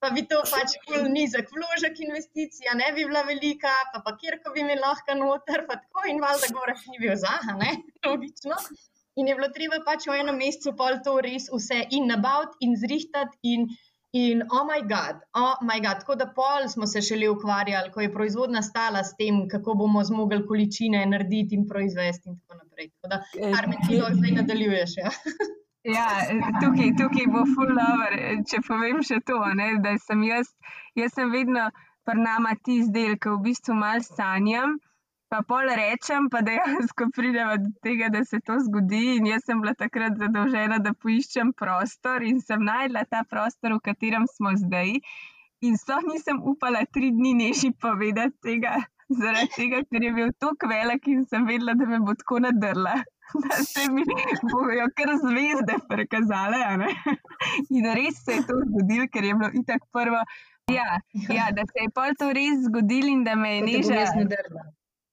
[SPEAKER 2] pa bi to pač kul nizek vložek investicija, ne bi bila velika, pa pa kjerko bi imeli lahko noter, pa tako in valjda gorast ni bil za, ne, [LAUGHS] logično. In je bilo treba pač v enem mesecu pol to res vse in nabaviti in zrihtati in In, oh, moj bog, oh, moj bog, tako da pol smo se šele ukvarjali, ko je proizvodna stala s tem, kako bomo zmogli količine narediti in proizvesti, in tako naprej. Tako da, kar me ti zdaj nadaljuješ. Ja. [LAUGHS]
[SPEAKER 3] Ja, tukaj, tukaj bo full lover, če povem še to, ne, da sem jaz, jaz sem vedno pri nama ti zdel, ki v bistvu mal sanjam pa pol rečem, pa dejansko pridemo do tega, da se to zgodi. In jaz sem bila takrat zadolžena, da poiščem prostor in sem najdla ta prostor, v katerem smo zdaj. In sploh nisem upala tri dni neši povedati tega zaradi tega, ker je bil tako velik in sem vedela, da me bo tako nadrla. Da se mi bojo kar zvezde prekazale. In res se je to zgodilo, ker je bilo itak prvo. Ja, ja, da se je pa to res zgodilo in da me je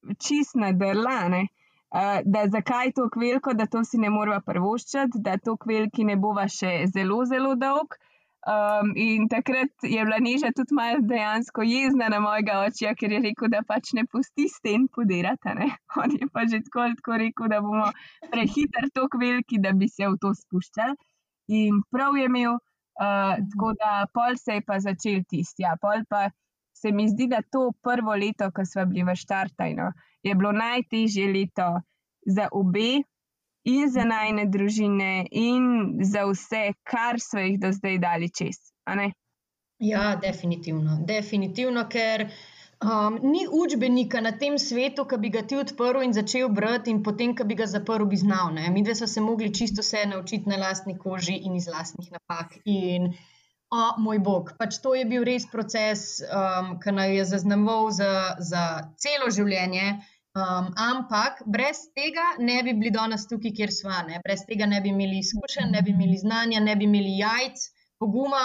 [SPEAKER 3] nežna. Čist nadrla. Uh, da zakaj je to kveliko, da to si ne moramo prvoščati, da to kveliki ne bova še zelo, zelo dolg. Um, in takrat je bila Neža tudi malo dejansko jezna na mojega očija, ker je rekel, da pač ne pusti sten podirati. [LAUGHS] On je pa že tako, tako rekel, da bomo prehiter tok veliki, da bi se v to spuščali. In prav je imel, uh, tako da pol se je pa začel tisti. Ja, pol pa se mi zdi, da to prvo leto, ko smo bili v Štartajnu, je bilo najtežje leto za obe, in za najne družine, in za vse, kar so jih do zdaj dali čez.
[SPEAKER 2] Ja, definitivno. definitivno ker um, ni učbenika na tem svetu, ki bi ga ti odprl in začel brati, in potem, ki bi ga zaprl, bi znal. Ne? Mi dve smo se mogli čisto vse naučiti na lastni koži in iz lastnih napak. In, o moj bog, pač to je bil res proces, um, ki nas je zaznamoval za, za celo življenje. Um, ampak brez tega ne bi bili danes tukaj, kjer smo. Ne? Brez tega ne bi imeli izkušenj, ne bi imeli znanja, ne bi imeli jajc, poguma,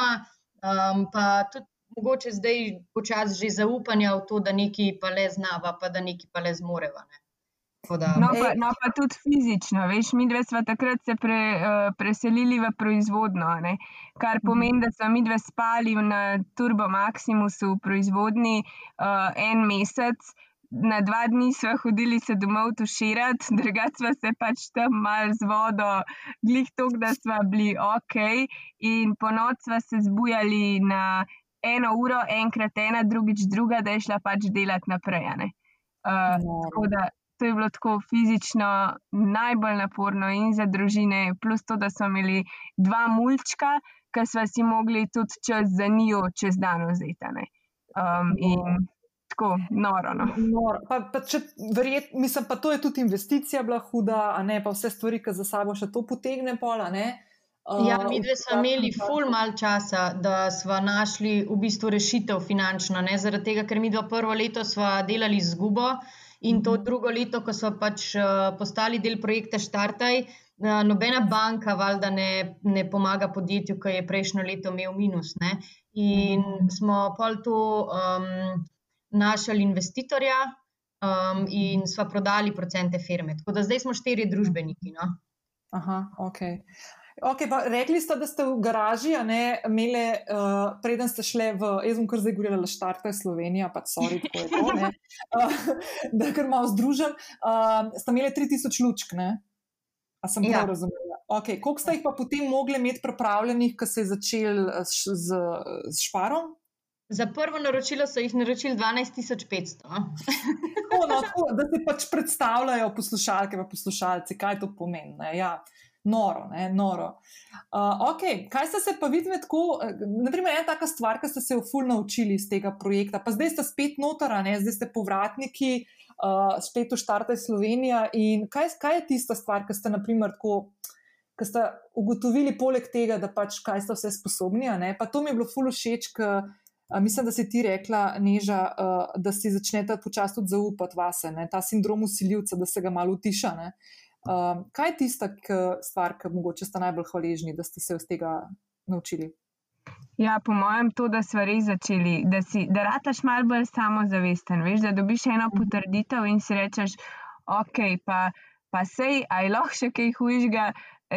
[SPEAKER 2] um, pa tudi mogoče zdaj počasi že zaupanja v to, da nekaj pa le znava, pa da nekaj pa le zmoreva. Ne?
[SPEAKER 3] Da, no, pa, no, pa tudi fizično. Veš, mi dve smo takrat se pre, uh, preselili v proizvodno, ne? kar mhm. pomeni, da smo mi dve spali na Turbo Maximusu v proizvodni uh, en mesec na dva dni smo hodili se domov tuširati, [LAUGHS] drugače smo se pač tam mal z vodo, glih tok, da smo bili ok. In po noč smo se zbujali na eno uro, enkrat ena, drugič druga, da je šla pač delati naprej. Uh, tako da to je bilo tako fizično najbolj naporno in za družine, plus to, da smo imeli dva mulčka, ki smo si mogli tudi čez za njo čez dan vzeti. Um, in tako noro. No.
[SPEAKER 1] noro. Pa, pa če, verjet, mislim, pa to je tudi investicija bila huda, a ne pa vse stvari, ki za sabo še to potegne pola.
[SPEAKER 2] Uh, ja, mi dve smo imeli ful mal časa, da smo našli v bistvu rešitev finančno, ne? zaradi tega, ker mi dva prvo leto smo delali z gubo in to mhm. drugo leto, ko smo pač uh, postali del projekta Štartaj, uh, nobena banka valjda ne, ne pomaga podjetju, ki je prejšnjo leto imel minus. Ne? In mhm. smo pol to um, našli investitorja um, in sva prodali procente firme. Tako da zdaj smo štiri družbeniki. No?
[SPEAKER 1] Aha, ok. Okay, pa, rekli ste, da ste v garaži, a ne imeli, uh, preden ste šli v, jaz sem kar zdaj govorila, da štarte Slovenija, pa sorry, tako je to, ne, uh, [LAUGHS] da kar malo združen. Uh, ste imeli 3000 lučk, ne? A sem prav ja. razumela. Okay, koliko ste jih pa potem mogli imeti pripravljenih, ko se je začel z, z, z šparom?
[SPEAKER 2] Za prvo naročilo so jih naročili 12.500.
[SPEAKER 1] no, tako, da se pač predstavljajo poslušalke in poslušalci, kaj to pomeni. Ja, noro, ne, noro. Uh, okay. Kaj ste se pa videli tako? Naprimer, ena taka stvar, ki ste se v ful naučili iz tega projekta, pa zdaj ste spet notara, ne? zdaj ste povratniki, uh, spet v Štarte Slovenija. In kaj, kaj je tista stvar, ki ste, naprimer, tako. Ki ste ugotovili, poleg tega, da pač kaj ste vse sposobni. Pa to mi je bilo fululo všeč, ker Mislim, da si ti rekla, Neža, da si začnete počasi tudi zaupati vase, ne? ta sindrom usiljivca, da se ga malo utiša. Ne? Kaj je tista stvar, ki mogoče ste najbolj hvaležni, da ste se iz tega naučili?
[SPEAKER 3] Ja, po mojem, to, da smo res začeli, da, si, da rataš malo bolj samozavesten, veš, da dobiš eno mhm. potrditev in si rečeš, ok, pa, pa sej, aj lahko še kaj hujšega,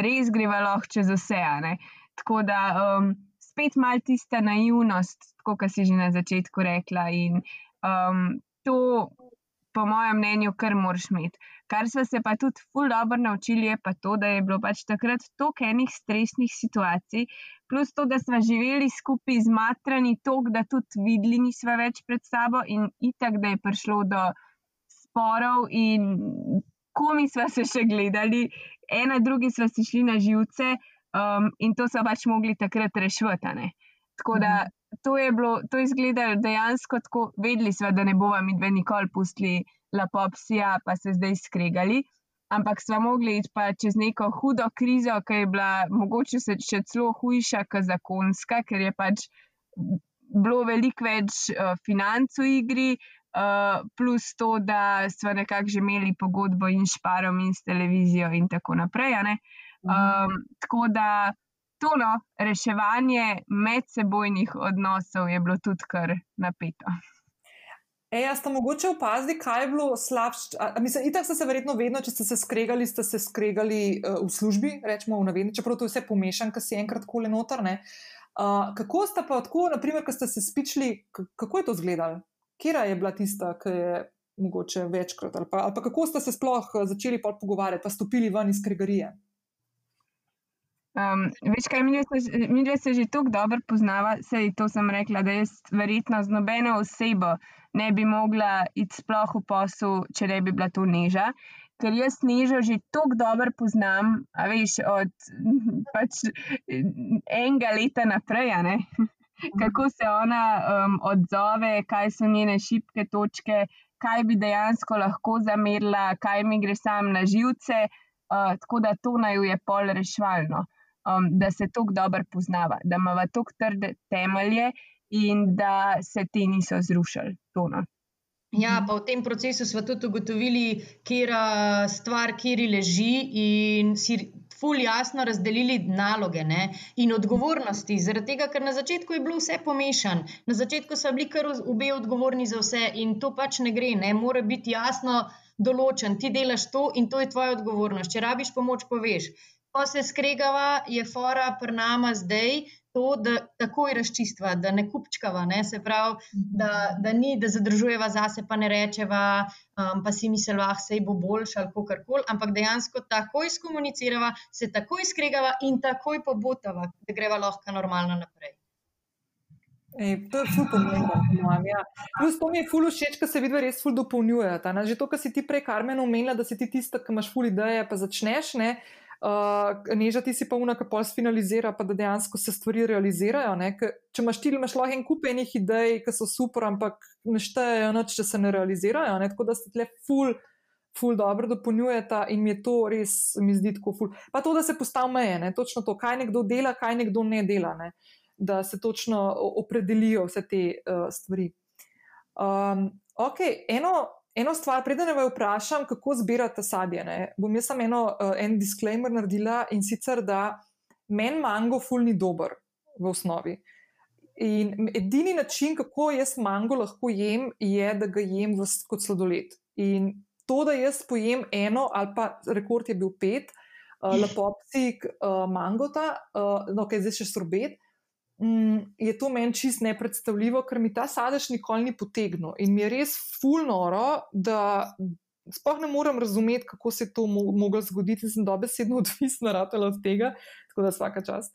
[SPEAKER 3] res greva lahko čez vse. Tako da. Um, spet malo tista naivnost, kot si že na začetku rekla. In um, to, po mojem mnenju, kar moraš imeti. Kar smo se pa tudi ful dobro naučili, je pa to, da je bilo pač takrat toliko enih stresnih situacij, plus to, da smo živeli skupaj zmatrani, toliko, da tudi videli nismo več pred sabo in itak, da je prišlo do sporov in komi smo se še gledali, ena drugi smo si šli na živce. Um, in to so pač mogli takrat rešiti. Tako da mhm. To je bilo, to je izgledalo dejansko tako, vedeli smo, da ne bomo mi dve nikoli pustili lapopsija, pa se zdaj skregali. Ampak smo mogli iti pa čez neko hudo krizo, ki je bila mogoče še celo hujša, kot zakonska, ker je pač bilo veliko več uh, financ v igri, uh, plus to, da smo nekako že imeli pogodbo in šparom in s televizijo in tako naprej. Um, tako da to no, reševanje medsebojnih odnosov je bilo tudi kar napeto.
[SPEAKER 1] E, jaz sem mogoče opazil, kaj je bilo slabše. Mislim, itak ste se verjetno vedno, če ste se skregali, ste se skregali uh, v službi, rečemo v navedni, čeprav to je vse pomešan, ker si enkrat kole noter. Uh, kako ste pa tako, naprimer, ko ste se spičili, kako je to izgledalo? Kera je bila tista, ki je mogoče večkrat, ali pa, ali pa kako ste se sploh začeli pogovarjati, pa stopili ven iz kregarije?
[SPEAKER 3] Um, veš, kaj mi dve se že tako dobro poznava, sej to sem rekla, da jaz verjetno z nobeno osebo ne bi mogla iti sploh v posel, če ne bi bila to neža. Ker jaz nežo že tako dobro poznam, a veš, od [LAUGHS] pač, enega leta naprej, kako se ona um, odzove, kaj so njene šibke točke, kaj bi dejansko lahko zamerila, kaj mi gre sam na živce. Uh, tako da to naj je pol rešvalno um, da se tako dobro poznava, da ima tako trde temelje in da se ti niso zrušili. Tono.
[SPEAKER 2] Ja, pa v tem procesu smo tudi ugotovili, kje je stvar, kje leži, in si fully jasno razdelili naloge ne? in odgovornosti. Zaradi tega, ker na začetku je bilo vse pomešano, na začetku so bili kar obe odgovorni za vse, in to pač ne gre, ne more biti jasno določen. Ti delaš to in to je tvoja odgovornost. Če rabiš pomoč, poveš ko se skregava, je fora pri nama zdaj to, da takoj razčistva, da ne kupčkava, ne? se pravi, da, da ni, da zadržujeva zase, pa ne rečeva, um, pa si misliva, ah, sej bo boljš ali kar koli, ampak dejansko takoj skomunicirava, se takoj skregava in takoj pobotava, da greva lahko normalno naprej.
[SPEAKER 1] Ej, to je zelo pomembno. Ja. Plus, to mi je ful všeč, ker se vidi, res ful dopolnjuje. Že to, kar si ti prej, Karmen, omenila, da si ti tista, ki imaš ful ideje, pa začneš. Ne? uh, neža ti si pa unak, pa sfinalizira, pa da dejansko se stvari realizirajo. Če imaš ti, imaš lahko en kup enih idej, ki so super, ampak ne štejejo noč, če se ne realizirajo. Ne? Tako da se tle ful. Ful dobro dopolnjujeta in mi je to res, mi zdi tako ful. Pa to, da se postavi meje, ne? točno to, kaj nekdo dela, kaj nekdo ne dela, ne? da se točno opredelijo vse te uh, stvari. Um, ok, eno, eno stvar, preden me vprašam, kako zbirate sadje. Ne? Bom jaz samo eno, uh, en disclaimer naredila in sicer, da meni mango ful ni dober v osnovi. In edini način, kako jaz mango lahko jem, je, da ga jem v, kot sladoled. In to, da jaz pojem eno, ali pa rekord je bil pet, uh, lepopsik uh, mangota, uh, no, kaj zdaj še sorbet mm, je to meni čist nepredstavljivo, ker mi ta sadež nikoli ni potegnil. In mi je res fulnoro, da sploh ne morem razumeti, kako se je to mo moglo zgoditi. Sem dobesedno [LAUGHS] odvisna od tega, tako da vsaka čas.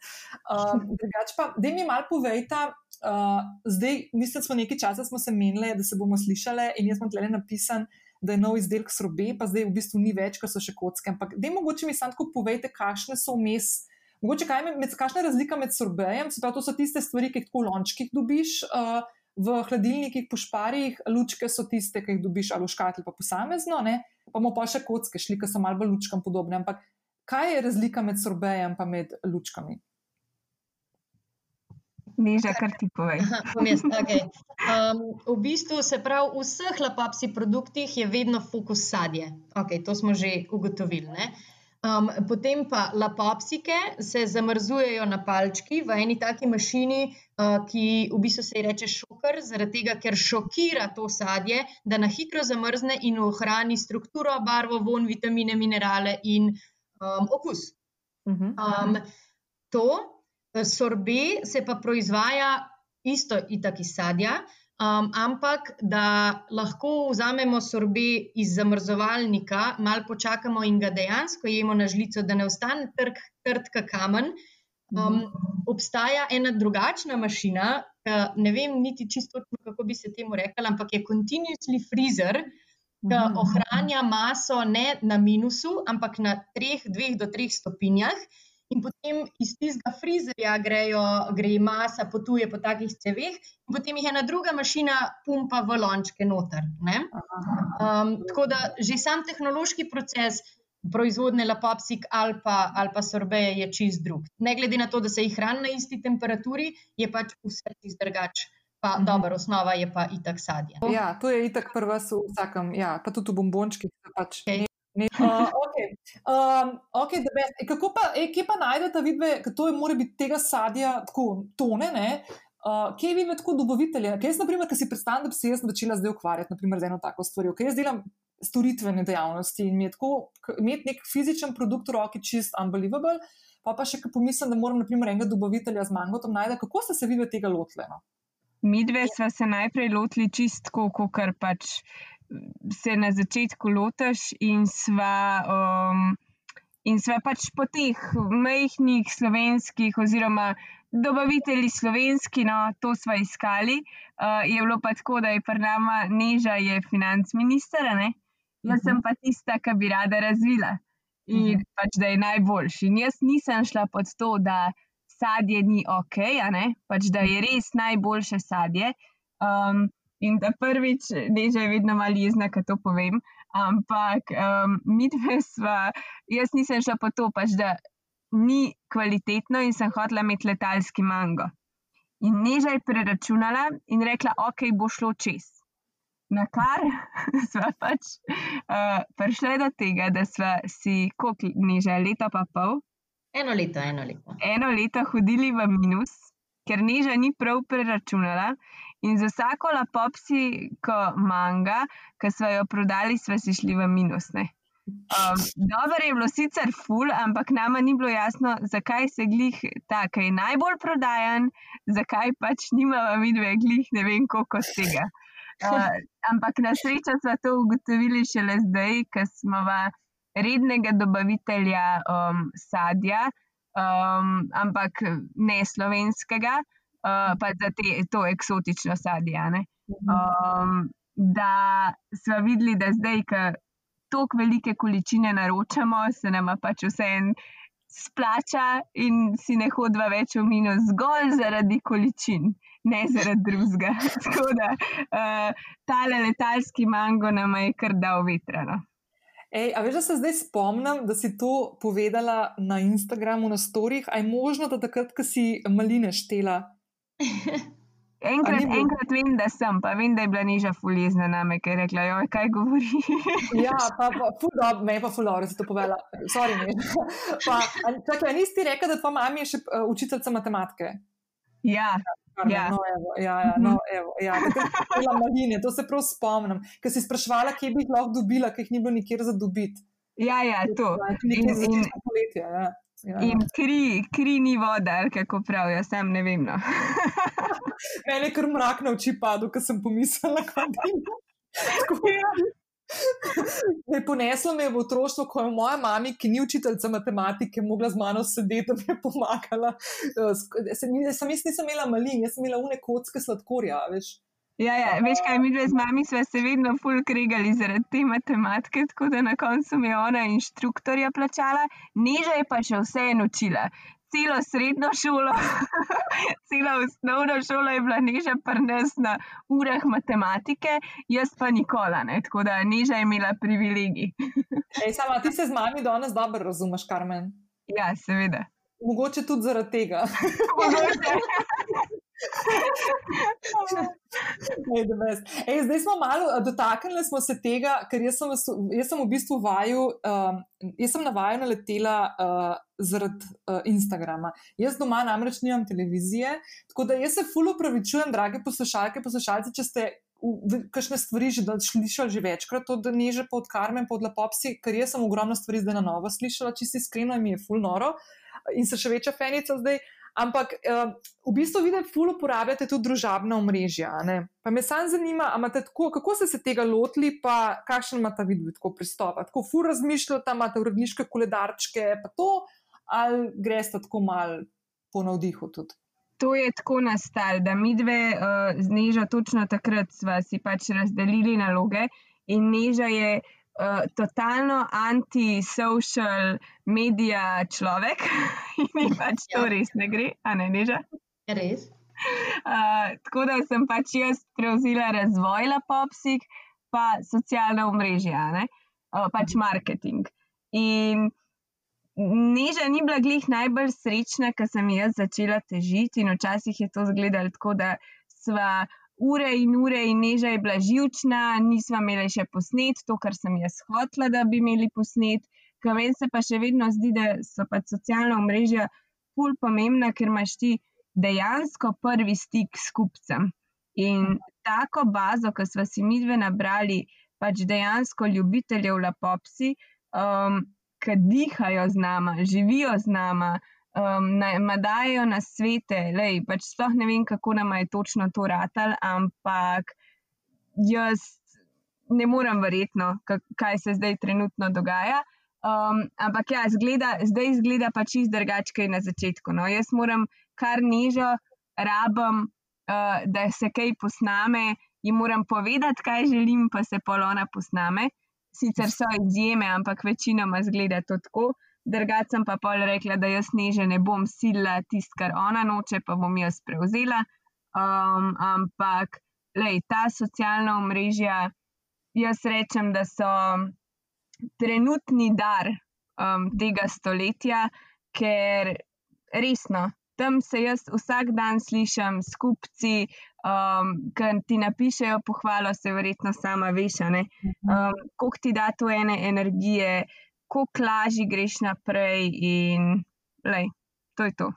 [SPEAKER 1] Uh, [LAUGHS] drugač pa, da mi malo povejte. Uh, zdaj, mislim, da smo nekaj časa smo se menili, da se bomo slišali, in jaz sem tle napisan, da je nov izdelek srobe, pa zdaj v bistvu ni več, ker so še kocke. Ampak, da mogoče mi samo povejte, kakšne so vmes Mogoče kaj je med, kakšna razlika med sorbejem, se pravi, to so tiste stvari, ki jih tako v lončkih dobiš, uh, v hladilnikih, po šparjih, lučke so tiste, ki jih dobiš ali v škatli, pa posamezno, ne? pa bomo pa še kocke šli, ki so malo bolj lučkam podobne. Ampak kaj je razlika med sorbejem in med lučkami?
[SPEAKER 3] Niža, kar ti povej.
[SPEAKER 2] Aha, okay. um, v bistvu se pravi, v vseh lapapsi produktih je vedno fokus sadje. Okay, to smo že ugotovili. Uh, Um, potem pa lapopsike se zamrzujejo na palčki v eni taki mašini, uh, ki v bistvu se ji reče šoker, zaradi tega, ker šokira to sadje, da na hitro zamrzne in ohrani strukturo, barvo, von, vitamine, minerale in um, okus. Um, to sorbe se pa proizvaja isto itak iz sadja. Um, ampak da lahko vzamemo sorbe iz zamrzovalnika, malo počakamo in ga dejansko jemo na žlico, da ne ostane trg, trd kamen. Um, obstaja ena drugačna mašina, ne vem niti čisto, kako bi se temu rekla, ampak je continuously freezer, ki ohranja maso ne na minusu, ampak na treh, dveh do treh stopinjah in potem iz tistega frizerja grejo, gre masa, potuje po takih ceveh, in potem jih ena druga mašina pumpa v lončke noter. Um, tako da že sam tehnološki proces proizvodne lapopsik ali pa, ali pa sorbeje je čist drug. Ne glede na to, da se jih hrani na isti temperaturi, je pač vse čist drugače Pa mhm. dobro, osnova je pa itak sadje.
[SPEAKER 1] Ja, to je itak prva v vsakem, ja, pa tudi v bombončkih. Pač. Okay. [LAUGHS] Uh, okay. Um, okay, e, kako pa, e, kje pa najdete, vidve, to je mora biti tega sadja tako tone, ne? Uh, kje vidite tako dobavitelje? Kaj jaz, na primer, ki si predstavljam, da bi se jaz začela zdaj ukvarjati, naprimer, z eno tako stvarjo, ker jaz delam storitvene dejavnosti in mi je tako, imeti nek fizičen produkt v roki čist unbelievable, pa pa še, ko pomislim, da moram, naprimer, enega dobavitelja z mangotom najti, kako ste se vidve tega lotile? No?
[SPEAKER 3] Mi dve smo se najprej lotili čistko, kot pač se na začetku lotiš, in sva, um, in sva pač po teh majhnih slovenskih, oziroma dobavitelji slovenski, no, to sva iskali. Uh, je bilo pa tako, da je pri nama Neža, je financ minister, ne? jaz sem mhm. pa tista, ki bi rada razvila in uh mhm. -huh. pač da je najboljši. In jaz nisem šla pod to, da sadje ni ok, pač da je res najboljše sadje. Um, in da prvič, ne že vedno malo jezna, da to povem, ampak um, mi dve sva, jaz nisem šla po to, pač da ni kvalitetno in sem hotela imeti letalski mango. In neža je preračunala in rekla, ok, bo šlo čez. Na kar smo [LAUGHS] pač uh, prišli do tega, da smo si, koliko neža, leto pa pol,
[SPEAKER 2] Eno leto, eno leto.
[SPEAKER 3] Eno leto hodili v minus, ker neža ni prav preračunala. In za vsako lapopsi, ko manga, ki smo jo prodali, smo si šli v minus. Um, dobro je bilo sicer ful, ampak nama ni bilo jasno, zakaj se glih ta, ki je najbolj prodajan, zakaj pač nimamo mi dve glih, ne vem koliko z tega. Uh, ampak na srečo smo to ugotovili šele zdaj, ker smo v rednega dobavitelja um, sadja, um, ampak ne slovenskega, uh, pa za te, to eksotično sadje. Um, da smo videli, da zdaj, ko tako velike količine naročamo, se nam pač vse en. Splača in si ne hodva več v minus, zgolj zaradi količin, ne zaradi drugega. [LAUGHS] Tako da uh, tale letalski mango nam je kar dal vetrano.
[SPEAKER 1] Ej, a veš, da se zdaj spomnim, da si to povedala na Instagramu, na storjih. Ali je možno, da takrat, ko si maline štela? [LAUGHS]
[SPEAKER 3] Enkrat, enkrat vem, da sem, pa vem, da je bila niža fulizna na me, ker je rekla, joj, kaj govori.
[SPEAKER 1] ja, pa, pa [LAUGHS] fudob, me je pa fulor, da si to povedala. Sorry, ne. [LAUGHS] pa, čakaj, nisi rekla, da tvoja mama je še uh, učiteljica matematike?
[SPEAKER 3] Ja. Ja.
[SPEAKER 1] No, evo, ja, ja, no, evo, ja. maline, to se prav spomnim. Ker si sprašvala, kje bi jih lahko dobila, ker jih ni bilo nikjer za dobiti.
[SPEAKER 3] Ja, ja, to. In, in,
[SPEAKER 1] poletja, ja. Ja.
[SPEAKER 3] In kri, kri ni voda, kako pravijo, sem ne vem. No. [LAUGHS]
[SPEAKER 1] Mene je kar mrak na oči padel, ko sem pomislila, [LAUGHS] kako [LAUGHS] je bilo. Me poneslo me v otroštvo, ko je moja mama, ki ni učiteljica matematike, mogla z mano sedeti, da mi je pomagala. Eh, sem jaz nisem imela malin, jaz sem imela une kocke sladkorja, veš.
[SPEAKER 3] Ja, ja, veš kaj, mi dve z mami smo se vedno ful kregali zaradi te matematike, tako da na koncu mi je ona inštruktorja plačala, neža je pa še vse enočila celo srednjo šolo, [LAUGHS] celo osnovno šolo je bila neža prnes na urah matematike, jaz pa nikola, ne? tako da neža je imela privilegij. [LAUGHS]
[SPEAKER 1] Ej, sama, ti se z mami danes dobro razumeš, Karmen?
[SPEAKER 3] Ja, seveda.
[SPEAKER 1] Mogoče tudi zaradi tega. [LAUGHS] Ej, zdaj smo malo dotaknili smo se tega, ker jaz sem, jaz sem v bistvu vaju, um, jaz sem na vaju naletela uh, zaradi uh, Instagrama. Jaz doma namreč nimam televizije, tako da jaz se fully upravičujem, drage poslušalke, poslušalci, če ste. Kakšne stvari že slišali že večkrat, od Neže, pod Karmen, pod Lepopsi, ker jaz sem ogromno stvari zdaj na novo slišala, čisto iskreno, in mi je fulno noro in se še večja fenica zdaj. Ampak uh, v bistvu vidim, fully uporabljate tudi družabna omrežja. Pa me samo zanima, tako, kako ste se tega lotili, pa kakšen imate vid tako pristop. Tako fully razmišljate, imate uredniške koledarčke, pa to, ali greste tako mal po navdihu tudi.
[SPEAKER 3] To je tako nastalo, da mi dve uh, z Nežo točno takrat smo si pač razdelili naloge in Neža je uh, totalno anti-social medija človek [LAUGHS] in pač to ja. res ne gre, a ne neža.
[SPEAKER 2] Res.
[SPEAKER 3] Uh, tako da sem pač jaz prevzela razvoj lapopsik, pa socialna omrežja, uh, pač marketing. In Neža ni bila glih najbolj srečna, ker sem jaz začela težiti in včasih je to izgledalo tako, da sva ure in ure in neža je bila živčna, nisva imeli še posnet, to, kar sem jaz hotla, da bi imeli posnet. Ker meni se pa še vedno zdi, da so pa socialna omrežja ful pomembna, ker imaš ti dejansko prvi stik s kupcem. In tako bazo, ki smo si mi dve nabrali, pač dejansko ljubiteljev lapopsi, um, ki dihajo z nama, živijo z nama, um, nam dajo na svete. Lej, pač sploh ne vem, kako nam je točno to ratal, ampak jaz ne morem verjetno, kaj se zdaj trenutno dogaja. Um, ampak ja, zgleda, zdaj izgleda pač čist drugače na začetku. No. Jaz moram kar nižo, rabim, uh, da se kaj posname, jim moram povedati, kaj želim, pa se polona posname. Sicer so izjeme, ampak večinoma zgleda to tako. Drugač sem pa pol rekla, da jaz neže ne bom sila tisto, kar ona noče, pa bom jaz prevzela. Um, ampak, lej, ta socialna omrežja, jaz rečem, da so trenutni dar um, tega stoletja, ker resno, tam se jaz vsak dan slišim s kupci, um, ki ti napišejo pohvalo, se verjetno sama veš, um, koliko ti da to ene energije kako lažje greš naprej. In lej, to je to.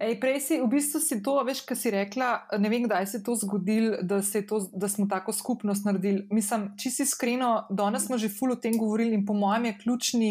[SPEAKER 1] Ej, prej si v bistvu si to, veš, kaj si rekla. Ne vem, kdaj se je to zgodilo, da, da smo tako skupnost naredili. Mislim, če si iskreno, danes smo že ful o tem govorili in po mojem je ključni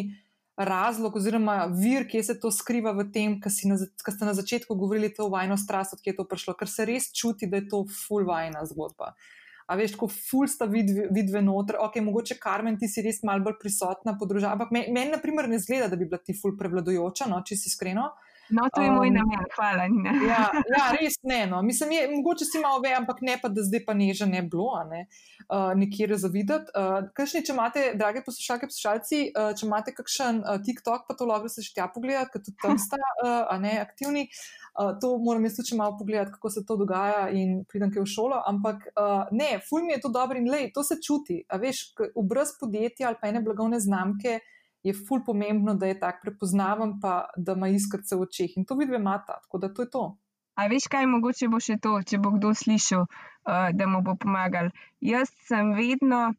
[SPEAKER 1] razlog oziroma vir, kje se to skriva v tem, kar ste na začetku govorili, to vajno strast, odkje je to prišlo, ker se res čuti, da je to ful vajna zgodba. Uh, a veš, ko ful sta vidve, vidve noter, ok, mogoče Karmen, ti si res malo bolj prisotna po družbi, ampak meni, men, na primer, ne zgleda, da bi bila ti ful prevladojoča, no, če si iskreno.
[SPEAKER 3] No, to je um, moj namen, hvala.
[SPEAKER 1] Ja, [LAUGHS] ja, res ne. No. Mislim, je, mogoče si malo ve, ampak ne pa, da zdaj pa neže ne bilo, ne, uh, nekje zavideti. Uh, Kršni, če imate, drage poslušalke, poslušalci, uh, če imate kakšen uh, TikTok, pa to lahko se še tja pogledati, ker tudi tam sta uh, ne, aktivni. Uh, Uh, to moram jaz tudi malo pogledati, kako se to dogaja in pridem kaj v šolo. Ampak uh, ne, ful mi je to dobro in lej, to se čuti. A veš, obraz podjetja ali pa ene blagovne znamke je ful pomembno, da je tak prepoznaven, pa da ima iskrce v očeh in to vidi mata, tako da to je to.
[SPEAKER 3] A veš, kaj mogoče bo še to, če bo kdo slišal, uh, da mu bo pomagal. Jaz sem vedno,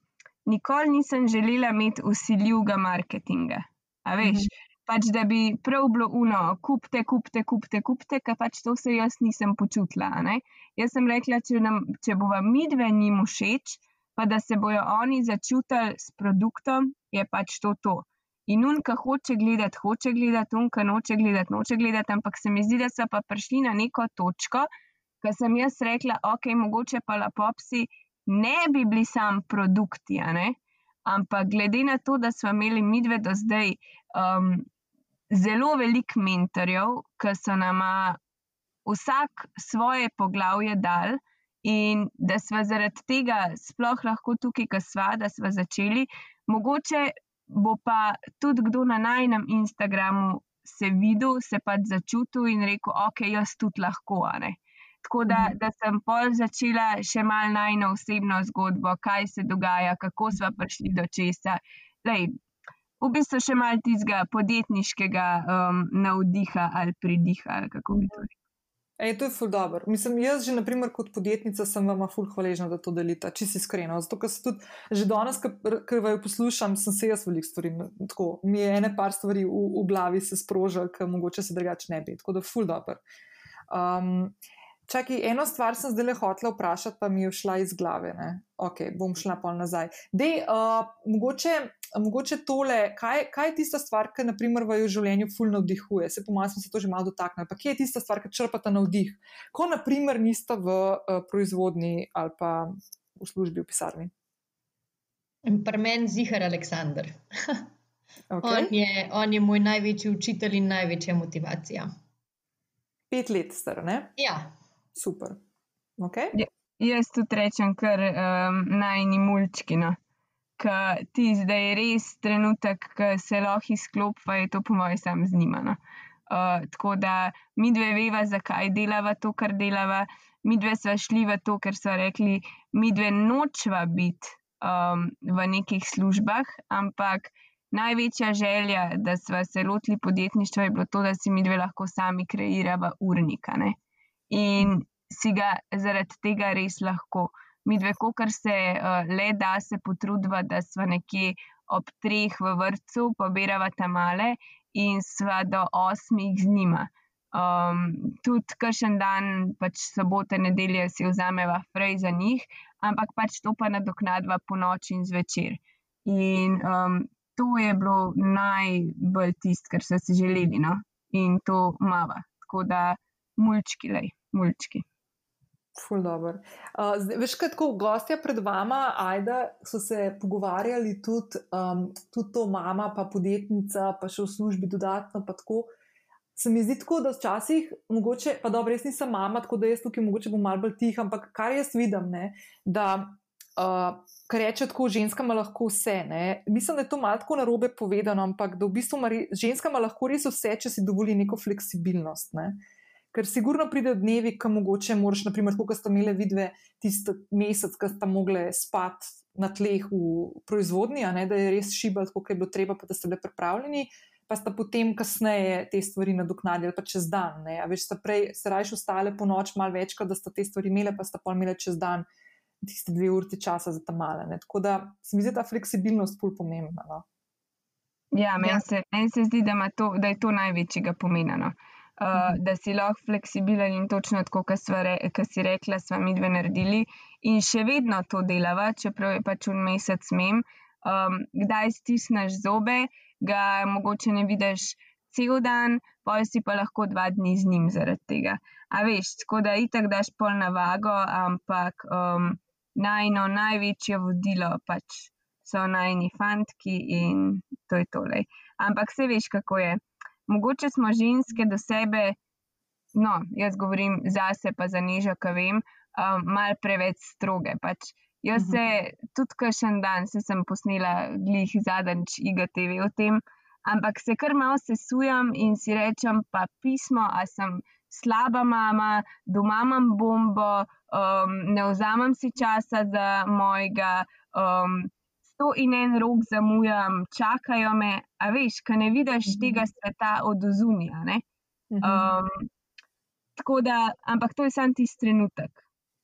[SPEAKER 3] nikoli nisem želela imeti usiljivega marketinga. A veš, mm -hmm pač da bi prav bilo uno, kupite, kupite, kupite, kupite, ker pač to se jaz nisem počutila. Ne? Jaz sem rekla, če, nam, če bo vam midve njim všeč, pa da se bojo oni začutili s produktom, je pač to to. In unka hoče gledati, hoče gledati, unka noče gledati, noče gledati, ampak se mi zdi, da so pa prišli na neko točko, ker sem jaz rekla, ok, mogoče pa lapopsi ne bi bili sam produkti, ampak glede na to, da smo imeli midve do zdaj um, zelo veliko mentorjev, ki so nama vsak svoje poglavje dal. In da smo zaradi tega sploh lahko tukaj, ki smo, da smo začeli, mogoče bo pa tudi kdo na najnem Instagramu se videl, se pač začutil in rekel, ok, jaz tudi lahko. Tako da, mhm. da sem pol začela še malo najno osebno zgodbo, kaj se dogaja, kako smo prišli do česa. Lej, v bistvu še malo tistega podjetniškega um, navdiha ali pridiha. Ali kako bi to rekel?
[SPEAKER 1] Ej, to je ful dobro. Mislim, jaz že, naprimer, kot podjetnica sem vam ful hvaležna, da to delite, če si iskrena. Zato, ker se tudi že danes, ker vaju poslušam, sem se jaz veliko stvari, tako mi je ene par stvari v, v glavi se sprožil, ker mogoče se drugače ne bi. Tako da ful dobro. Um, Čakaj, eno stvar sem zdaj le hotela vprašati, pa mi je šla iz glave. Ne? Ok, bom šla pa nazaj. Dej, uh, mogoče mogoče tole, kaj, kaj je tista stvar, ki naprimer v življenju fulno vdihuje? Se po mojem smo se to že malo dotaknili. Pa kje je tista stvar, ki črpata na vdih? Ko naprimer nista v uh, proizvodni ali pa v službi v pisarni.
[SPEAKER 2] Pri meni zihar Aleksandr. [LAUGHS] okay. on, je, on je moj največji učitelj in največja motivacija.
[SPEAKER 1] Pet let star, ne?
[SPEAKER 2] Ja.
[SPEAKER 1] Super. Okay.
[SPEAKER 3] Ja, jaz tudi rečem, ker um, najni mulčki. No ki ti zdaj je res trenutek, ki se lahko izklopi, je to po mojem sam znimano. Uh, tako da mi dve veva, zakaj delava to, kar delava. Mi dve smo šli v to, ker so rekli, mi dve nočva biti um, v nekih službah, ampak največja želja, da smo se lotili podjetništva, je bilo to, da si mi dve lahko sami kreiramo urnika. Ne? In si ga zaradi tega res lahko. Mi dve, kar se uh, le da, se potrudva, da smo nekje ob treh v vrtu, pobirava tam male in sva do osmih z njima. Um, tudi kakšen dan, pač sobote, nedelje si vzameva frej za njih, ampak pač to pa nadoknadva po noči in zvečer. In um, to je bilo najbolj tisto, kar so si želeli, no? in to mava. Tako da mulčki, lej, mulčki.
[SPEAKER 1] Ful dobro. Uh, veš, kaj tako gostja pred vama, ajda, so se pogovarjali tudi, um, tudi to mama, pa podjetnica, pa še v službi dodatno, pa tako se mi zdi tako, da včasih, mogoče, pa dobro, res nisem mama, tako da jaz tukaj mogoče bom malo bolj tih, ampak kar jaz vidim, ne, da. Uh, kar reče tako, ženskama lahko vse. Ne? Mislim, da je to malo tako narobe povedano, ampak da v bistvu mari, ženskama lahko res vse, če si dovoli neko fleksibilnost. Ne? Ker sigurno pride dnevi, ko mogoče moraš, naprimer, kot ste imeli vidve tisti mesec, ko ste mogli spati na tleh v proizvodnji, ne, da je res šibal, kot je bilo treba, pa da ste bili pripravljeni pa sta potem kasneje te stvari nadoknadili, pa čez dan. Ne? A veš, sta prej se rajš ostale po noč malo večkrat, da sta te stvari imele, pa sta pa imele čez dan tiste dve urti časa za ta male. Ne? Tako da se mi zdi ta fleksibilnost pol pomembna. No?
[SPEAKER 3] Ja, meni se, men se zdi, da, to, da je to največjega pomena. No? Uh. Da si lahko fleksibilen in točno tako, kot si rekla, smo mi dve naredili in še vedno to delava, čeprav je pač un mesec mem. Um, kdaj stisneš zobe, ga mogoče ne vidiš cel dan, pa si pa lahko dva dni z njim zaradi tega. A veš, tako da itak daš pol na vago, ampak um, najno največje vodilo pač so najni fantki in to je tole. Ampak se veš, kako je. Mogoče smo ženske do sebe, no, jaz govorim zase, pa za nežo, kaj vem, um, mal preveč stroge. Pač Jaz se tudi kašen dan, se sem posnela glih zadnjič IGTV o tem, ampak se kar malo sesujem in si rečem, pa pismo, a sem slaba mama, doma imam bombo, um, ne vzamem si časa za mojega, um, sto in en rok zamujam, čakajo me, a veš, kaj ne vidiš tega sveta od ozunja. Um, tako da, ampak to je samo tisti trenutek.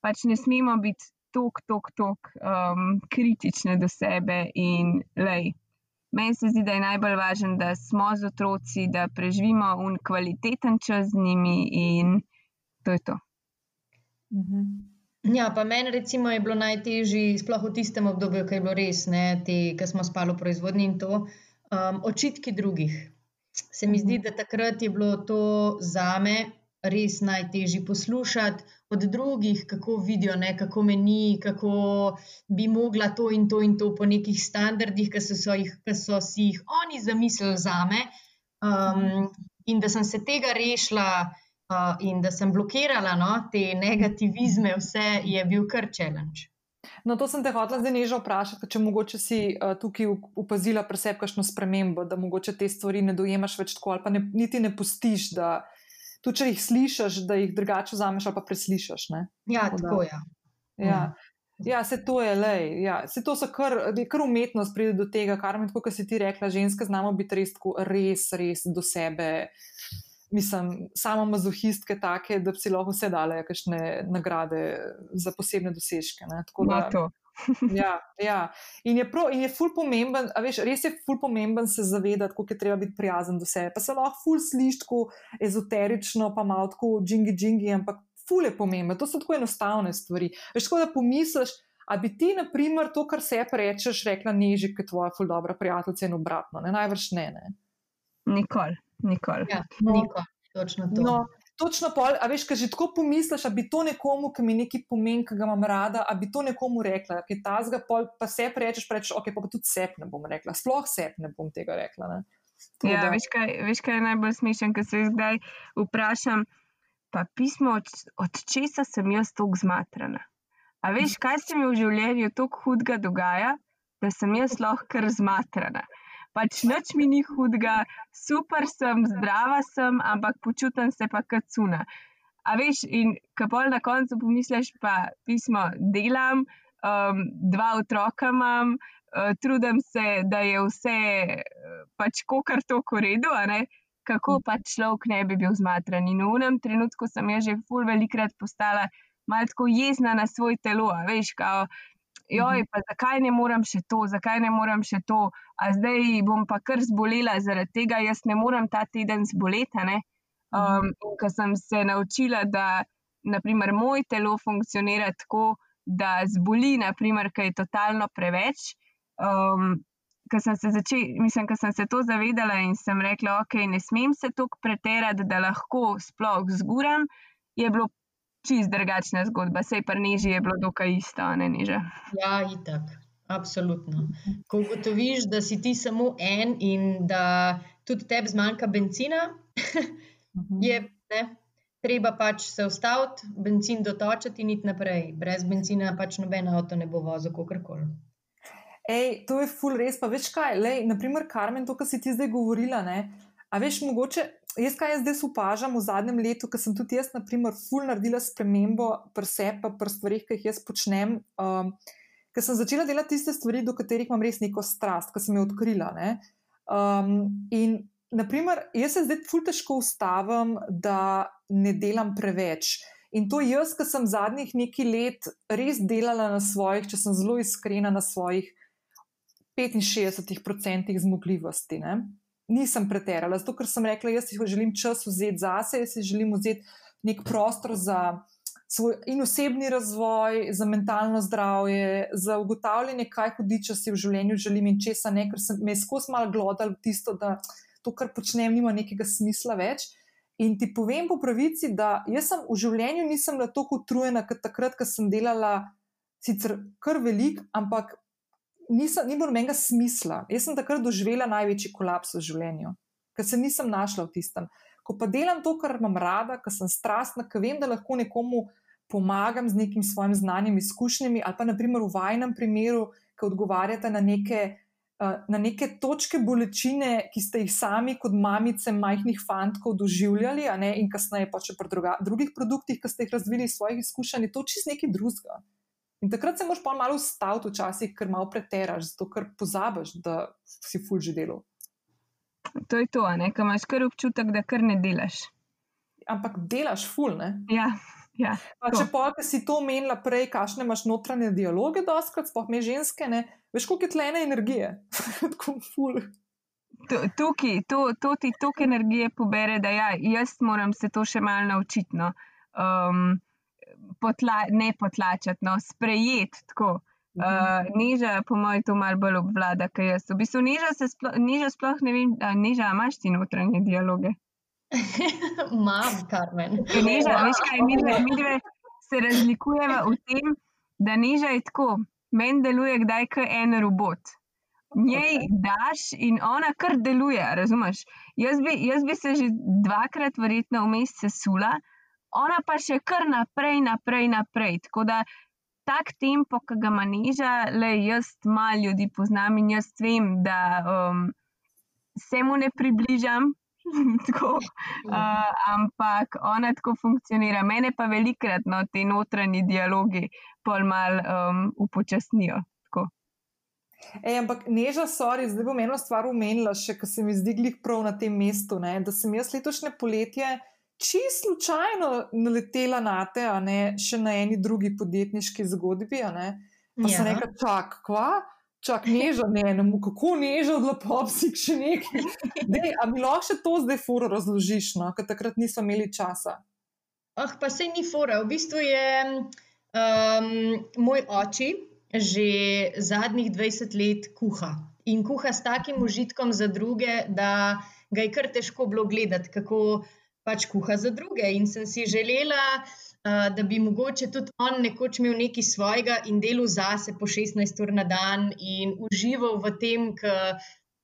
[SPEAKER 3] Pač ne smemo biti tok, tok, tok um, kritične do sebe. In, lej, meni se zdi, da je najbolj važno, da smo z otroci, da preživimo un kvaliteten čas z njimi in to je to.
[SPEAKER 2] Mhm. Ja, pa meni recimo je bilo najtežje, sploh v tistem obdobju, ki je bilo res, ki smo spali v proizvodnji in to, um, očitki drugih. Se mi zdi, mhm. da takrat je bilo to za me res najtežje poslušati od drugih, kako vidijo, ne, kako meni, kako bi mogla to in to in to po nekih standardih, ki so, so, jih, ki so si jih oni zamislili za me. Um, in da sem se tega rešila, uh, in da sem blokirala no, te negativizme, vse je bil kar challenge.
[SPEAKER 1] No, to sem te hotela zdaj nežno vprašati, če mogoče si uh, tukaj upazila pri sebi kakšno spremembo, da mogoče te stvari ne dojemaš več tako ali pa ne, niti ne pustiš, da, tudi če jih slišiš, da jih drugače vzameš ali pa preslišiš. Ne?
[SPEAKER 2] Ja, tako je. Ja.
[SPEAKER 1] Ja. Ja, se to je le. Ja. Se to so kar, kar umetnost pride do tega, kar mi, kot si ti rekla, ženske znamo biti res, tako, res, res do sebe. Mislim, samo mazohistke take, da bi si lahko vse dale, kakšne nagrade za posebne dosežke. Ne. Tako da. [LAUGHS] Ja, ja. In je, prav, in je ful pomemben, veš, res je ful pomemben se zavedati, kako je treba biti prijazen do sebe. Pa se lahko ful sliši tako ezoterično, pa malo tako džingi džingi, ampak ful je pomemben. To so tako enostavne stvari. Veš, tako da pomisliš, a bi ti, na primer, to, kar se rečeš, rekla neži, kot tvoja ful dobra prijateljica in obratno. Ne? Najvrš ne. ne.
[SPEAKER 3] Nikoli, nikoli.
[SPEAKER 2] Ja, nikoli, točno to. No,
[SPEAKER 1] točno pol, a veš, kaj že tako pomisliš, da bi to nekomu, ki mi nekaj pomeni, ki ga imam rada, da bi to nekomu rekla, ki ta zga, pol, pa se prečeš, rečeš, ok, pa, pa tudi sep ne bom rekla, sploh sep ne bom tega rekla. Ne?
[SPEAKER 3] Ja, veš kaj, veš, kaj je najbolj smešen, ker se zdaj vprašam, pa pismo, od, od česa sem jaz tako zmatrana. A veš, kaj se mi v življenju tako hudega dogaja, da sem jaz lahko kar zmatrana pač noč mi ni hudega, super sem, zdrava sem, ampak počutim se pa kot cuna. A veš, in kapol na koncu pomisliš, pa pismo delam, um, dva otroka imam, uh, trudim se, da je vse uh, pač kokar to koredu, kako pa človek ne bi bil zmatran. In v enem trenutku sem jaz že ful velikrat postala malo tako jezna na svoj telo, veš, kao, joj, pa zakaj ne morem še to, zakaj ne morem še to, a zdaj bom pa kar zbolela zaradi tega, jaz ne morem ta teden zboleti. Um, in ko sem se naučila, da naprimer, moj telo funkcionira tako, da zboli, naprimer, kaj je totalno preveč. Um, Ker sem, se sem se to zavedala in sem rekla, ok, ne smem se toliko preterati, da lahko sploh zguram, je bilo čist drugačna zgodba. Sej pa nižje je bilo dokaj isto, ne niže.
[SPEAKER 2] Ja, itak, absolutno. Ko ugotoviš, da si ti samo en in da tudi tebi zmanjka benzina, mhm. je ne, treba pač se ustaviti, benzin dotočiti in iti naprej. Brez benzina pač noben avto ne bo vozil, kako koli.
[SPEAKER 1] Ej, to je ful res. Pa veš kaj, lej, naprimer, Karmen, to, kar si ti zdaj govorila, ne? a veš, mogoče jaz, kaj jaz zdaj opažam v zadnjem letu, ker sem tudi jaz, na primer, ful naredila spremembo pri sebi, pa pri stvarih, ki jih jaz počnem. Um, ker sem začela delati tiste stvari, do katerih imam res neko strast, ki sem jo odkrila. Um, in, naprimer, jaz se zdaj ful težko ustavim, da ne delam preveč. In to jaz, ki sem zadnjih nekaj let res delala na svojih, če sem zelo iskrena, na svojih 65% zmogljivosti. Ne? Nisem preterala, zato ker sem rekla, jaz si želim čas vzeti zase, jaz si želim vzeti nek prostor za svoj in osebni razvoj, za mentalno zdravje, za ugotavljanje, kaj hudiča si v življenju želim in česa ne, ker sem me skozi malo glodal tisto, da to, kar počnem, nima nekega smisla več. In ti povem po pravici, da jaz sem v življenju nisem bila tako utrujena, kot takrat, ko sem delala sicer kar velik, ampak nisem, ni bilo nobenega smisla. Jaz sem takrat doživela največji kolaps v življenju, ker se nisem našla v tistem. Ko pa delam to, kar imam rada, ker sem strastna, ker vem, da lahko nekomu pomagam z nekim svojim znanjem, izkušnjami, ali pa naprimer v vajnem primeru, ki odgovarjate na neke, eh, na neke točke bolečine, ki ste jih sami kot mamice majhnih fantkov doživljali, ne, in kasneje pa še pri druga, drugih produktih, ki ste jih razvili iz svojih izkušenj, je to čist nekaj drugega. In takrat se moraš pa malo ustaviti, včasih, ker malo preteraš, zato ker pozabiš, da si ful že delal.
[SPEAKER 3] To je to, ker imaš kar občutek, da kar ne delaš.
[SPEAKER 1] Ampak delaš ful, ne?
[SPEAKER 3] Ja. Ja,
[SPEAKER 1] če pa si to omenila prej, kakšne imaš notranje dialoge, doskrat, spoh me ženske, ne? veš, koliko je tlene energije. [LAUGHS] Tako ful.
[SPEAKER 3] Tukaj, to, to ti toliko energije pobere, da ja, jaz moram se to še malo naučiti. No. Um, potla, ne potlačati, no, sprejeti tako. Uh, niža, po mojem, to malo bolj obvlada, kaj jaz. V bistvu niža, sploh, niža sploh ne vem, da niža, imaš ti notranje dialoge. [LAUGHS]
[SPEAKER 2] Imam, Karmen.
[SPEAKER 3] Niža, veš kaj, mi dve, mi dve se razlikujemo v tem, da niža je tako, meni deluje kdaj kot en robot. Njej daš in ona kar deluje, razumeš? Jaz bi, jaz bi se že dvakrat verjetno vmes sesula, ona pa še kar naprej, naprej, naprej. Tako da tak tempo, ki ga manjša, le jaz malo ljudi poznam in jaz vem, da um, se mu ne približam. [LAUGHS] tako, uh, ampak ona tako funkcionira. Mene pa velikrat no, te notranji dialogi pol mal um, upočasnijo.
[SPEAKER 1] Ej, ampak neža, sorry, zdaj bom eno stvar umenila, še ko se mi zdi glih prav na tem mestu. Ne, da sem jaz letošnje poletje čisto slučajno naletela na te, a ne še na eni drugi podjetniški zgodbi. Pa ja. sem rekla, čak, kva? Čak, neža, ne, ne, kako neža od lepopsik še nekaj. Dej, a mi lahko še to zdaj furo razložiš, no, ker takrat nismo imeli časa.
[SPEAKER 2] Ah, pa se ni fura. V bistvu je um, moj oči že zadnjih 20 let kuha. In kuha s takim užitkom za druge, da ga je kar težko bilo gledati, kako pač kuha za druge. In sem si želela, da bi mogoče tudi on nekoč imel nekaj svojega in delal zase po 16 ur na dan in užival v tem, ki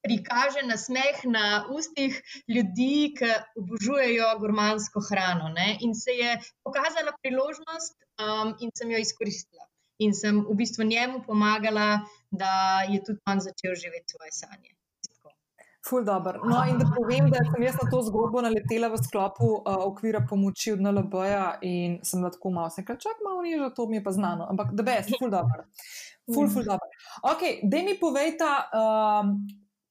[SPEAKER 2] prikaže na smeh na ustih ljudi, ki obožujejo gurmansko hrano. Ne? In se je pokazala priložnost um, in sem jo izkoristila. In sem v bistvu njemu pomagala, da je tudi on začel živeti svoje sanje.
[SPEAKER 1] Ful dobro. No, in da povem, da sem jaz na to zgodbo naletela v sklopu uh, okvira pomoči od NLB-ja in sem lahko malo se kaj čak malo niža, to mi je pa znano, ampak da best, ful dobro. Ful, ful dobro. Ok, da mi povejta, um,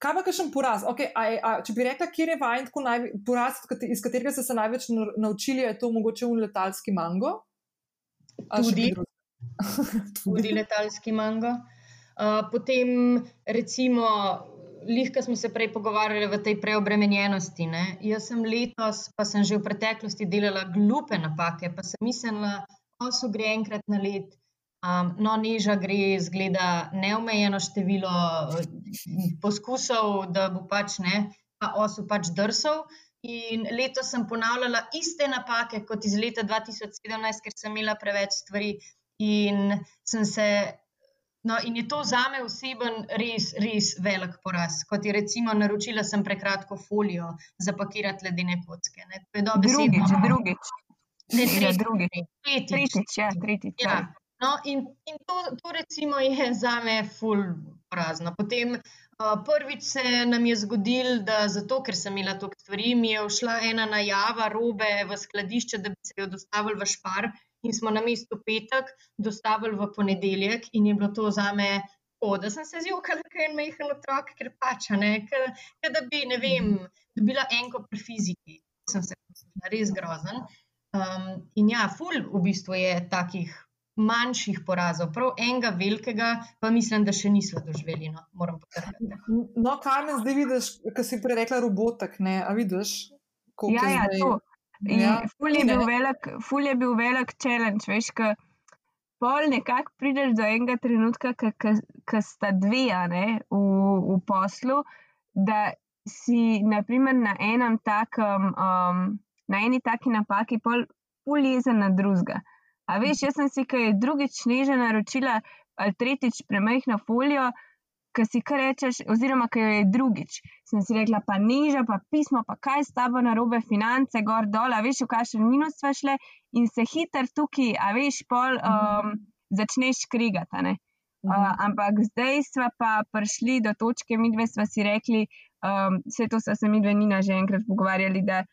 [SPEAKER 1] Kaj pa kakšen poraz? Okay, a, a, če bi rekla, kje je vajen tako naj, poraz, iz katerega ste se največ naučili, je to mogoče un letalski mango?
[SPEAKER 2] Tudi, tudi letalski mango. Uh, potem, recimo, lihka smo se prej pogovarjali v tej preobremenjenosti. Ne? Jaz sem letos, pa sem že v preteklosti delala glupe napake, pa sem mislila, osu gre enkrat na let. Um, no, niža gre, zgleda, neomejeno število poskusov, da bo pač ne, pa osu pač drsal. In letos sem ponavljala iste napake kot iz leta 2017, ker sem imela preveč stvari in sem se. No, in je to za me oseben res, res velik poraz. Kot je recimo, naročila sem prekratko folijo za pakirati ledene kocke. Ne. To je dobro.
[SPEAKER 3] Drugič, drugič.
[SPEAKER 2] Ne,
[SPEAKER 3] Ja,
[SPEAKER 2] tretjič.
[SPEAKER 3] drugič.
[SPEAKER 2] Tretjič.
[SPEAKER 3] Tretjič, ja, tretjič.
[SPEAKER 2] Ja.
[SPEAKER 3] sorry.
[SPEAKER 2] No, in in to, to recimo je za me ful prazno. Potem prvič se nam je zgodilo, da zato, ker sem imela toliko stvari, mi je všla ena najava robe v skladišče, da bi se jo dostavili v špar in smo na mestu petek dostavili v ponedeljek in je bilo to za me. O, da sem se zjokala, ker je en majhen otrok, ker pač ne, ker, da bi, ne vem, dobila enko pri fiziki. Sem se počutila res grozen. Um, in ja, ful v bistvu je takih manjših porazov, prav enega velikega, pa mislim, da še nismo doživeli. No, moram potrkati.
[SPEAKER 1] No, Karmen, zdaj vidiš, kar si prej rekla, robotek, ne, a vidiš?
[SPEAKER 3] Ja,
[SPEAKER 1] je
[SPEAKER 3] ja,
[SPEAKER 1] zdaj-
[SPEAKER 3] to. In
[SPEAKER 1] Ja,
[SPEAKER 3] ful je bil velik, ful je bil velik challenge, veš, ka pol nekako prideš do enega trenutka, ko sta dve, ne, v, v poslu, da si naprimer na enem takem, um, na eni taki napaki pol ful jezen na drugega. A veš, jaz sem si, ko je drugič neža naročila ali tretjič premajhno folijo, ki si kar rečeš, oziroma ki jo je drugič, sem si rekla, pa niža, pa pismo, pa kaj s tabo na robe, finance, gor dol, a veš, v kakšen minus sva šle? In se hiter tukaj, a veš, pol um, začneš krigati. Uh, ampak zdaj smo pa prišli do točke, mi dve smo si rekli, um, vse to so se mi dve Nina že enkrat pogovarjali, da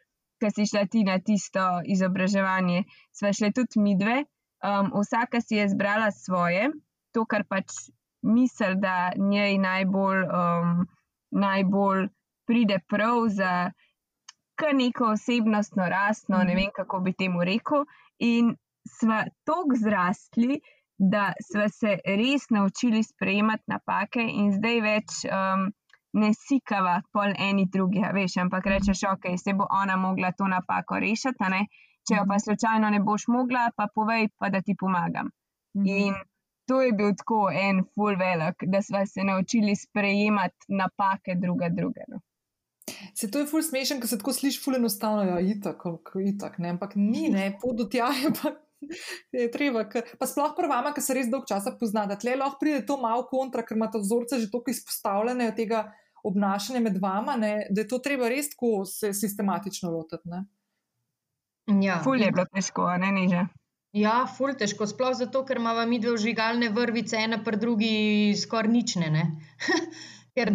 [SPEAKER 3] ko si šla ti na tisto izobraževanje, sva šle tudi mi dve, um, vsaka si je zbrala svoje, to, kar pač misli, da njej najbolj, um, najbolj pride prav za kar neko osebnostno rastno, ne vem kako bi temu rekel. In sva tako zrastli, da sva se res naučili sprejemati napake, in zdaj več um, ne sikava pol eni drugi, a veš, ampak rečeš, ok, se bo ona mogla to napako rešiti. Če jo pa slučajno ne boš mogla, pa povej, pa da ti pomagam. In to je bil tako en full velik, da smo se naučili sprejemati napake druga druge. No.
[SPEAKER 1] Se to je ful smešen, ker se tako sliši ful enostavno, ja, itak, itak, ne, ampak ni, ne, pot do tja je pa. [LAUGHS] Je treba, ker, pa sploh pri vama, ki se res dolgo časa poznate, tle lahko pride to malo kontra, ker imate vzorce že toliko izpostavljene tega obnašanja med vama, ne, da je to treba res tako se sistematično lotiti. Ne.
[SPEAKER 2] Ja,
[SPEAKER 3] Ful je bilo težko, a ne niže.
[SPEAKER 2] Ja, ful težko, sploh zato, ker imamo mi dve vžigalne vrvice, ena pa drugi skoraj nične. ne. [LAUGHS] ker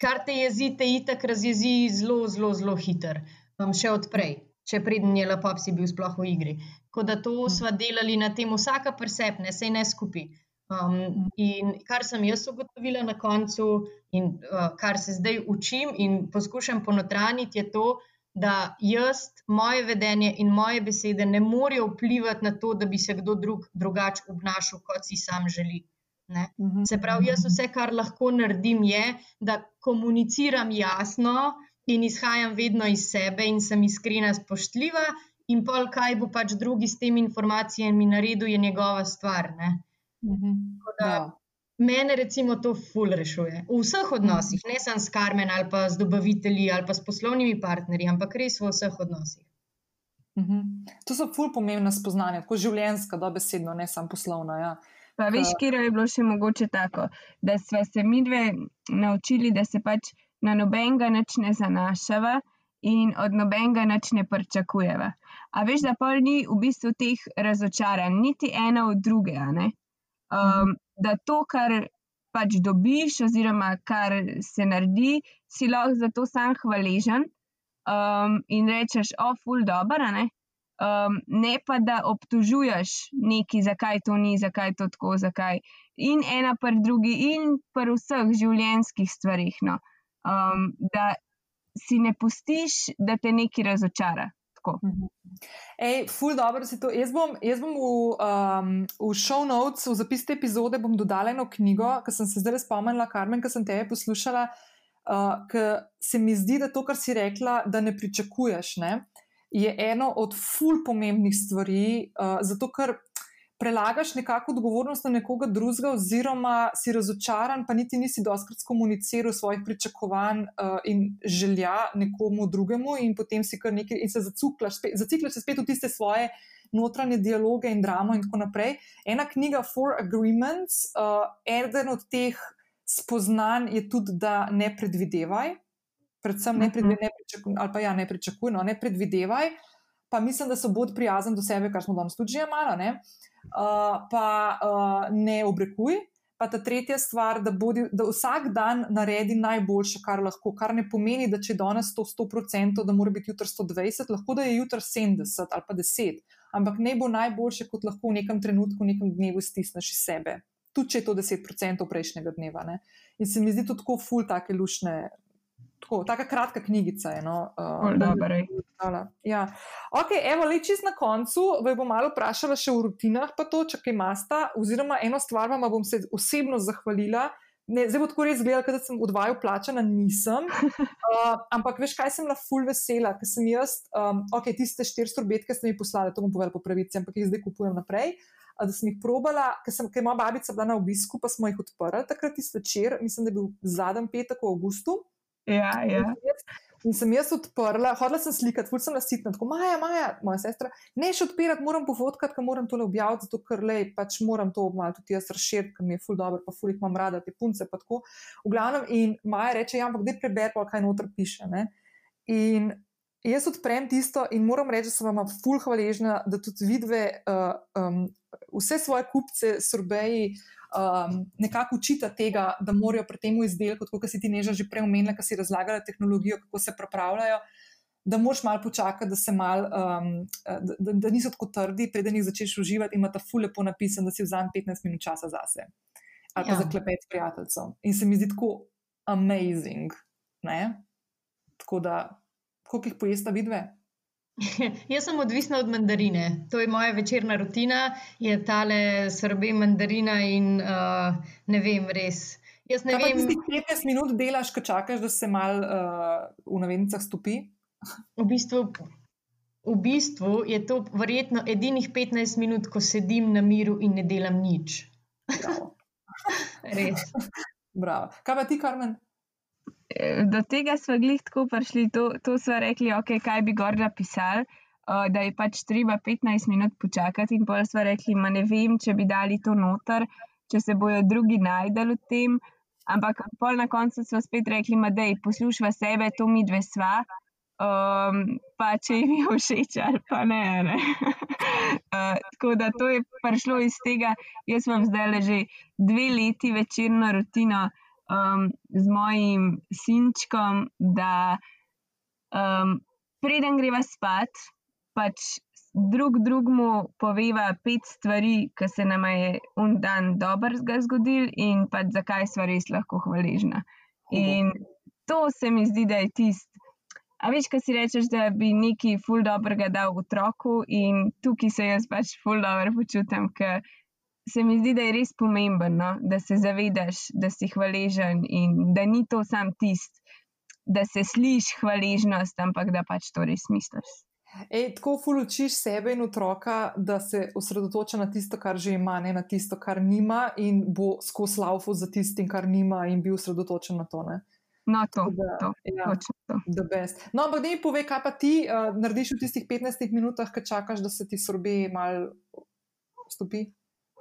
[SPEAKER 2] kar te jezi, te itak razjezi zelo, zelo, zelo hiter. Um, še odprej, če preden je Lapopsi bil sploh v igri. Tako da to sva delali na tem, vsaka presepne, sej ne skupaj. Um, in kar sem jaz ugotovila na koncu, in uh, kar se zdaj učim in poskušam ponotraniti, je to, da jaz, moje vedenje in moje besede ne morejo vplivati na to, da bi se kdo drug drugače obnašal, kot si sam želi. Ne? Se pravi, jaz vse, kar lahko naredim, je, da komuniciram jasno in izhajam vedno iz sebe in sem iskrena, spoštljiva, in pol, kaj bo pač drugi s temi informacijami naredil, je njegova stvar. Ne? da-
[SPEAKER 1] Ja.
[SPEAKER 2] Mene recimo to ful rešuje. V vseh odnosih, ne samo s Karmen ali pa z dobavitelji ali pa s poslovnimi partnerji, ampak res v vseh odnosih.
[SPEAKER 1] Mhm. To so ful pomembna spoznanja, tako življenjska, dobesedno, ne samo poslovna. Ja.
[SPEAKER 3] Pa veš, kje je bilo še mogoče tako, da smo se mi dve naučili, da se pač na nobenega nič ne zanašava in od nobenega nič ne pričakujeva. A veš, da pol ni v bistvu teh razočaranj, niti ena od druge. Um, da to, kar pač dobiš, oziroma kar se naredi, si lahko za to sam hvaležen um, in rečeš, o, ful, dobro, ne. Um, ne pa da obtožuješ neki, zakaj to ni, zakaj to tako, zakaj. In ena pri drugi, in pri vseh življenjskih stvarih. No. um, da si ne pustiš, da te nekaj razočara.
[SPEAKER 1] Mhm. Ej, ful dobro si to. Jaz bom, jaz bom v, um, v show notes, v zapis te epizode, bom dodala eno knjigo, ki sem se zdaj spomnila, Karmen, ki sem te poslušala, uh, ker se mi zdi, da to, kar si rekla, da ne pričakuješ, ne, je eno od ful pomembnih stvari, uh, zato ker prelagaš nekako odgovornost na nekoga drugega, oziroma si razočaran, pa niti nisi doskrat komuniciral svojih pričakovanj uh, in želja nekomu drugemu, in potem si kar nekaj in se zacuklaš, zaciklaš se spet v tiste svoje. Notranje dialoge in dramo, in tako naprej. Ena knjiga, Four Agreements, uh, eden od teh spoznanj je tudi, da ne predvidevaj, predvsem ne, mhm. ne pričakuj, ali pa ja, ne pričakuj, no, ne predvidevaj, pa mislim, da so bolj prijazen do sebe, kar smo danes tudi že malo. Uh, uh, pa uh, ne obrekuj. Pa ta tretja stvar, da, bodi, da vsak dan naredi najboljše, kar lahko, kar ne pomeni, da če danes to 100%, da mora biti jutri 120, lahko da je jutri 70 ali pa 10, ampak ne bo najboljše, kot lahko v nekem trenutku, v nekem dnevu stisneš iz sebe. Tudi če je to 10% prejšnjega dneva. Ne? In se mi zdi to tako ful, take lušne tako, taka kratka knjigica. Je, no,
[SPEAKER 3] uh,
[SPEAKER 1] ja. Ok, evo, le čist na koncu, vas bom malo vprašala še o rutinah, pa to, če kaj imate. Oziroma, eno stvar vam bom se osebno zahvalila. Ne, zdaj bo tako res gledala, da sem v dvaju plačana, nisem. Uh, [LAUGHS] ampak veš, kaj sem bila full vesela, ker sem jaz, um, ok, tiste štiri sorbetke ste mi poslali, to bom povedala po pravici, ampak jih zdaj kupujem naprej. Da sem jih probala, ker, sem, ker moja babica bila na obisku, pa smo jih odprli takrat tisti večer, mislim, da je bil zadnji petek v avgustu.
[SPEAKER 3] Ja, ja.
[SPEAKER 1] In sem jaz odprla, hodila sem slikati, ful sem nasitna, tako Maja, Maja, moja sestra, ne še odpirati, moram pofotkati, ker moram tole objaviti, zato ker le, pač moram to malo tudi jaz razširiti, ker mi je ful dobro, pa ful jih imam rada, te punce pa tako. V glavnem, in Maja reče, ja, ampak dej preber, pa kaj noter piše. Ne? In jaz odprem tisto in moram reči, da sem vam ful hvaležna, da tudi vidve uh, um, vse svoje kupce, sorbeji, um, nekako učita tega, da morajo pri tem izdelku, kot si ti neža že prej omenila, ki si razlagala tehnologijo, kako se pripravljajo. Da moš malo počakati, da, mal, um, da, da, niso tako trdi, preden jih začneš uživati, ima ta fule lepo napisan, da si vzamem 15 minut časa zase. Ali pa ja. za klepet s prijateljem. In se mi zdi tako amazing. Ne? Tako da, koliko jih pojesta vidve? [LAUGHS]
[SPEAKER 2] Jaz sem odvisna od mandarine. To je moja večerna rutina, je tale srbe mandarina in uh, ne vem, res. Jaz ne
[SPEAKER 1] Kaj vem. Ti 15 minut delaš, ko čakaš, da se mal uh, v navednicah stopi?
[SPEAKER 2] V bistvu, v bistvu je to verjetno edinih 15 minut, ko sedim na miru in ne delam nič.
[SPEAKER 1] Bravo. [LAUGHS]
[SPEAKER 2] res.
[SPEAKER 1] Bravo. Kaj pa ti, Karmen?
[SPEAKER 3] Do tega smo glih tako prišli, to, to smo rekli, ok, kaj bi gor napisali, da je pač treba 15 minut počakati, in pa smo rekli, ma ne vem, če bi dali to noter, če se bojo drugi najdeli v tem. Ampak pol na koncu smo spet rekli, da je poslušva sebe, to mi dve sva, um, pa če jim je všeč ali pa ne. ne. [LAUGHS] uh, tako da to je prišlo iz tega, jaz vam zdaj le že dve leti večerno rutino um, z mojim sinčkom, da um, preden greva spat, pač drug drugemu poveva pet stvari, ki se nam je un dan dobro zgodil in pač zakaj smo res lahko hvaležna. In to se mi zdi, da je tisto. A veš, kaj si rečeš, da bi neki ful dobrega dal otroku, in tukaj se jaz pač ful dobro počutim, ker se mi zdi, da je res pomembno, no? da se zavedaš, da si hvaležen in da ni to sam tist, da se slišiš hvaležnost, ampak da pač to res misliš.
[SPEAKER 1] Ej, tako fulučiš sebe in otroka, da se osredotoča na tisto, kar že ima, ne na tisto, kar nima, in bo skozi laufu za tistim, kar nima, in bi osredotočen na to. Ne?
[SPEAKER 3] No, to je to.
[SPEAKER 1] Ja, no, ampak da mi pove, kaj pa ti uh, narediš v tistih 15 minutah, ki čakaš, da se ti sorbe malo stopi.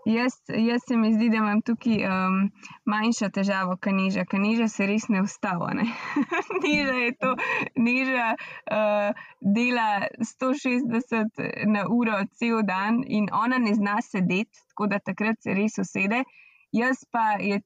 [SPEAKER 3] Jaz, jaz se mi zdi, da imam tukaj um, manjšo težavo, kot niža. Ker niža se res ne ustava. [LAUGHS] niža je to, niža uh, dela 160 na uro cel dan in ona ne zna sedeti, tako da takrat se res usede. Jaz pa je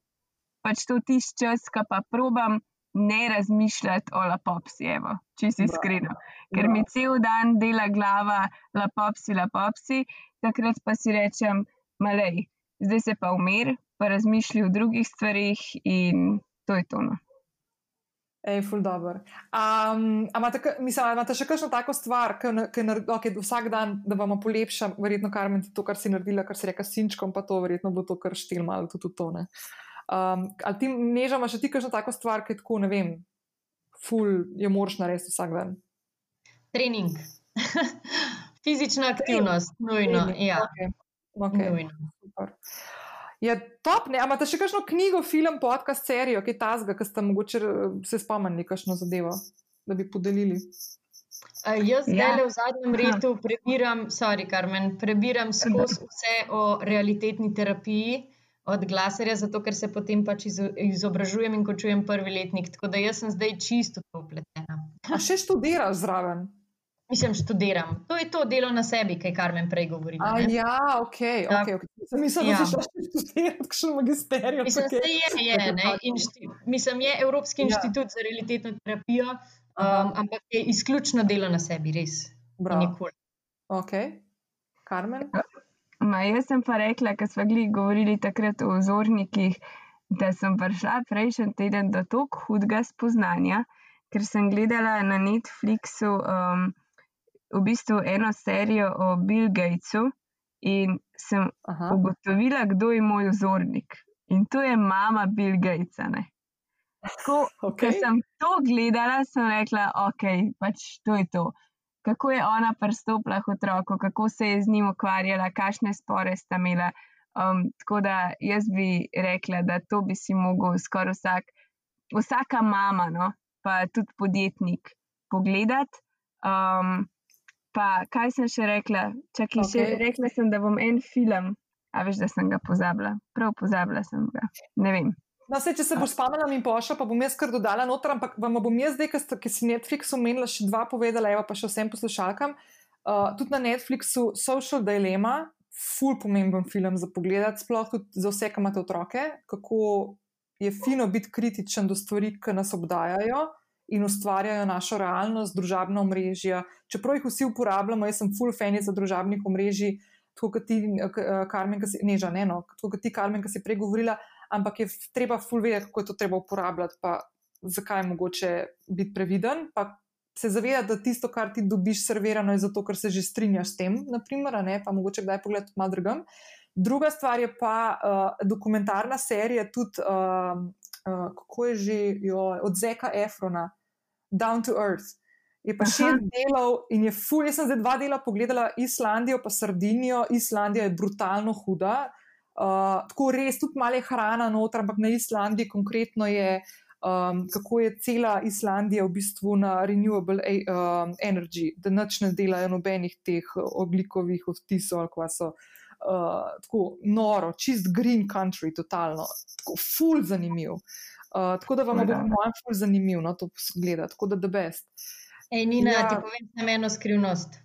[SPEAKER 3] pač to tisti čas, ki pa probam ne razmišljati o lapopsi, evo, če si iskreno. Ker mi cel dan dela glava, lapopsi, lapopsi, takrat pa si rečem malej, zdaj se pa umir, pa razmišlja o drugih stvarih in to je to. No.
[SPEAKER 1] Ej, ful dobr. Um, Imate še kakšno tako stvar, ki okay, vsak dan, da vam polepša, verjetno kar meni to, kar si naredila, kar si reka sinčkom, pa to verjetno bo to kar štil malo tudi to. Um, ali ti nežama še ti kakšno tako stvar, ki tako ne vem, ful je moraš narediti vsak dan?
[SPEAKER 2] Trening. [LAUGHS] Fizična aktivnost, nujno. Ja. Okay. Okay. nujno.
[SPEAKER 1] Super. Je top, ne? Amate še kakšno knjigo, film, podcast, serijo, ki je tazga, ki ste mogoče eh, se spomnili, kakšno zadevo, da bi podelili?
[SPEAKER 2] Uh, jaz ja. zdaj v zadnjem redu prebiram, sorry, Karmen, prebiram skozi vse o realitetni terapiji od glaserja, zato ker se potem pač izobražujem in končujem prvi letnik. Tako da jaz sem zdaj čisto upletena.
[SPEAKER 1] A še študiraš zraven?
[SPEAKER 2] Mislim, študiram. To je to delo na sebi, kaj Karmen prej govori.
[SPEAKER 1] Ja, ok, ok. okay. Mislim, ja. da si šel študirati, kakšen magisterij.
[SPEAKER 2] Mislim, da je, je, inšti, mislim, je Evropski ja. inštitut za realitetno terapijo, um, ampak je izključno delo na sebi, res. Nikoli.
[SPEAKER 1] Ok, Karmen.
[SPEAKER 3] Ma, jaz sem pa rekla, ker smo govorili takrat o vzornikih, da sem prišla prejšnji teden do tako hudega spoznanja, ker sem gledala na Netflixu. Um, v bistvu eno serijo o Bill Gatesu in sem Aha. ugotovila, kdo je moj vzornik. In to je mama Bill Gatesa. Ko okay. sem to gledala, sem rekla, ok, pač to je to. Kako je ona pristopila k otroku, kako se je z njim ukvarjala, kakšne spore sta imela. Um, tako da jaz bi rekla, da to bi si mogel skoraj vsak, vsaka mama, no, pa tudi podjetnik, pogledati. Um, Pa kaj sem še rekla? Čakaj, okay. še rekla sem, da bom en film, a veš, da sem ga pozabila. Prav pozabila sem ga. Ne vem.
[SPEAKER 1] No, se, če se boš spomnila in pošla, pa bom jaz kar dodala noter, ampak vam bom jaz zdaj, ki si Netflix omenila, še dva povedala, evo pa še vsem poslušalkam. Uh, tudi na Netflixu Social Dilemma, ful pomemben film za pogled, sploh za vse, ki imate otroke, kako je fino biti kritičen do stvari, ki nas obdajajo in ustvarjajo našo realnost, družabna omrežja. Čeprav jih vsi uporabljamo, jaz sem full fan za družabnih omrežij, tako kot ti, Karmen, ki si, ne, že ne, no, tako kot ti, Karmen, ki si pregovorila, ampak je treba full vedeti, kako je to treba uporabljati, pa zakaj je mogoče biti previden. Se zavedati, da tisto, kar ti dobiš servirano, je zato, ker se že strinjaš s tem, naprimer, ne, pa mogoče kdaj pogled malo drugam. Druga stvar je pa uh, dokumentarna serija, tudi uh, uh, kako je že jo, od Zeka Efrona, Down to Earth. Je pa šest delov in je fuj. Jaz sem zdaj dva dela pogledala, Islandijo pa Sardinijo. Islandija je brutalno huda. Uh, tako res, tudi malo je hrana noter, ampak na Islandiji konkretno je, um, kako je cela Islandija v bistvu na renewable uh, energy, da noč ne delajo nobenih teh oglikovih odtisov ali kva so. Uh, tako noro, čist green country, totalno, tako full zanimiv. Uh, tako da vam bo mojem full zanimiv no, to gledati, tako da the best.
[SPEAKER 2] Ej, Nina, ja. ti povem na eno skrivnost.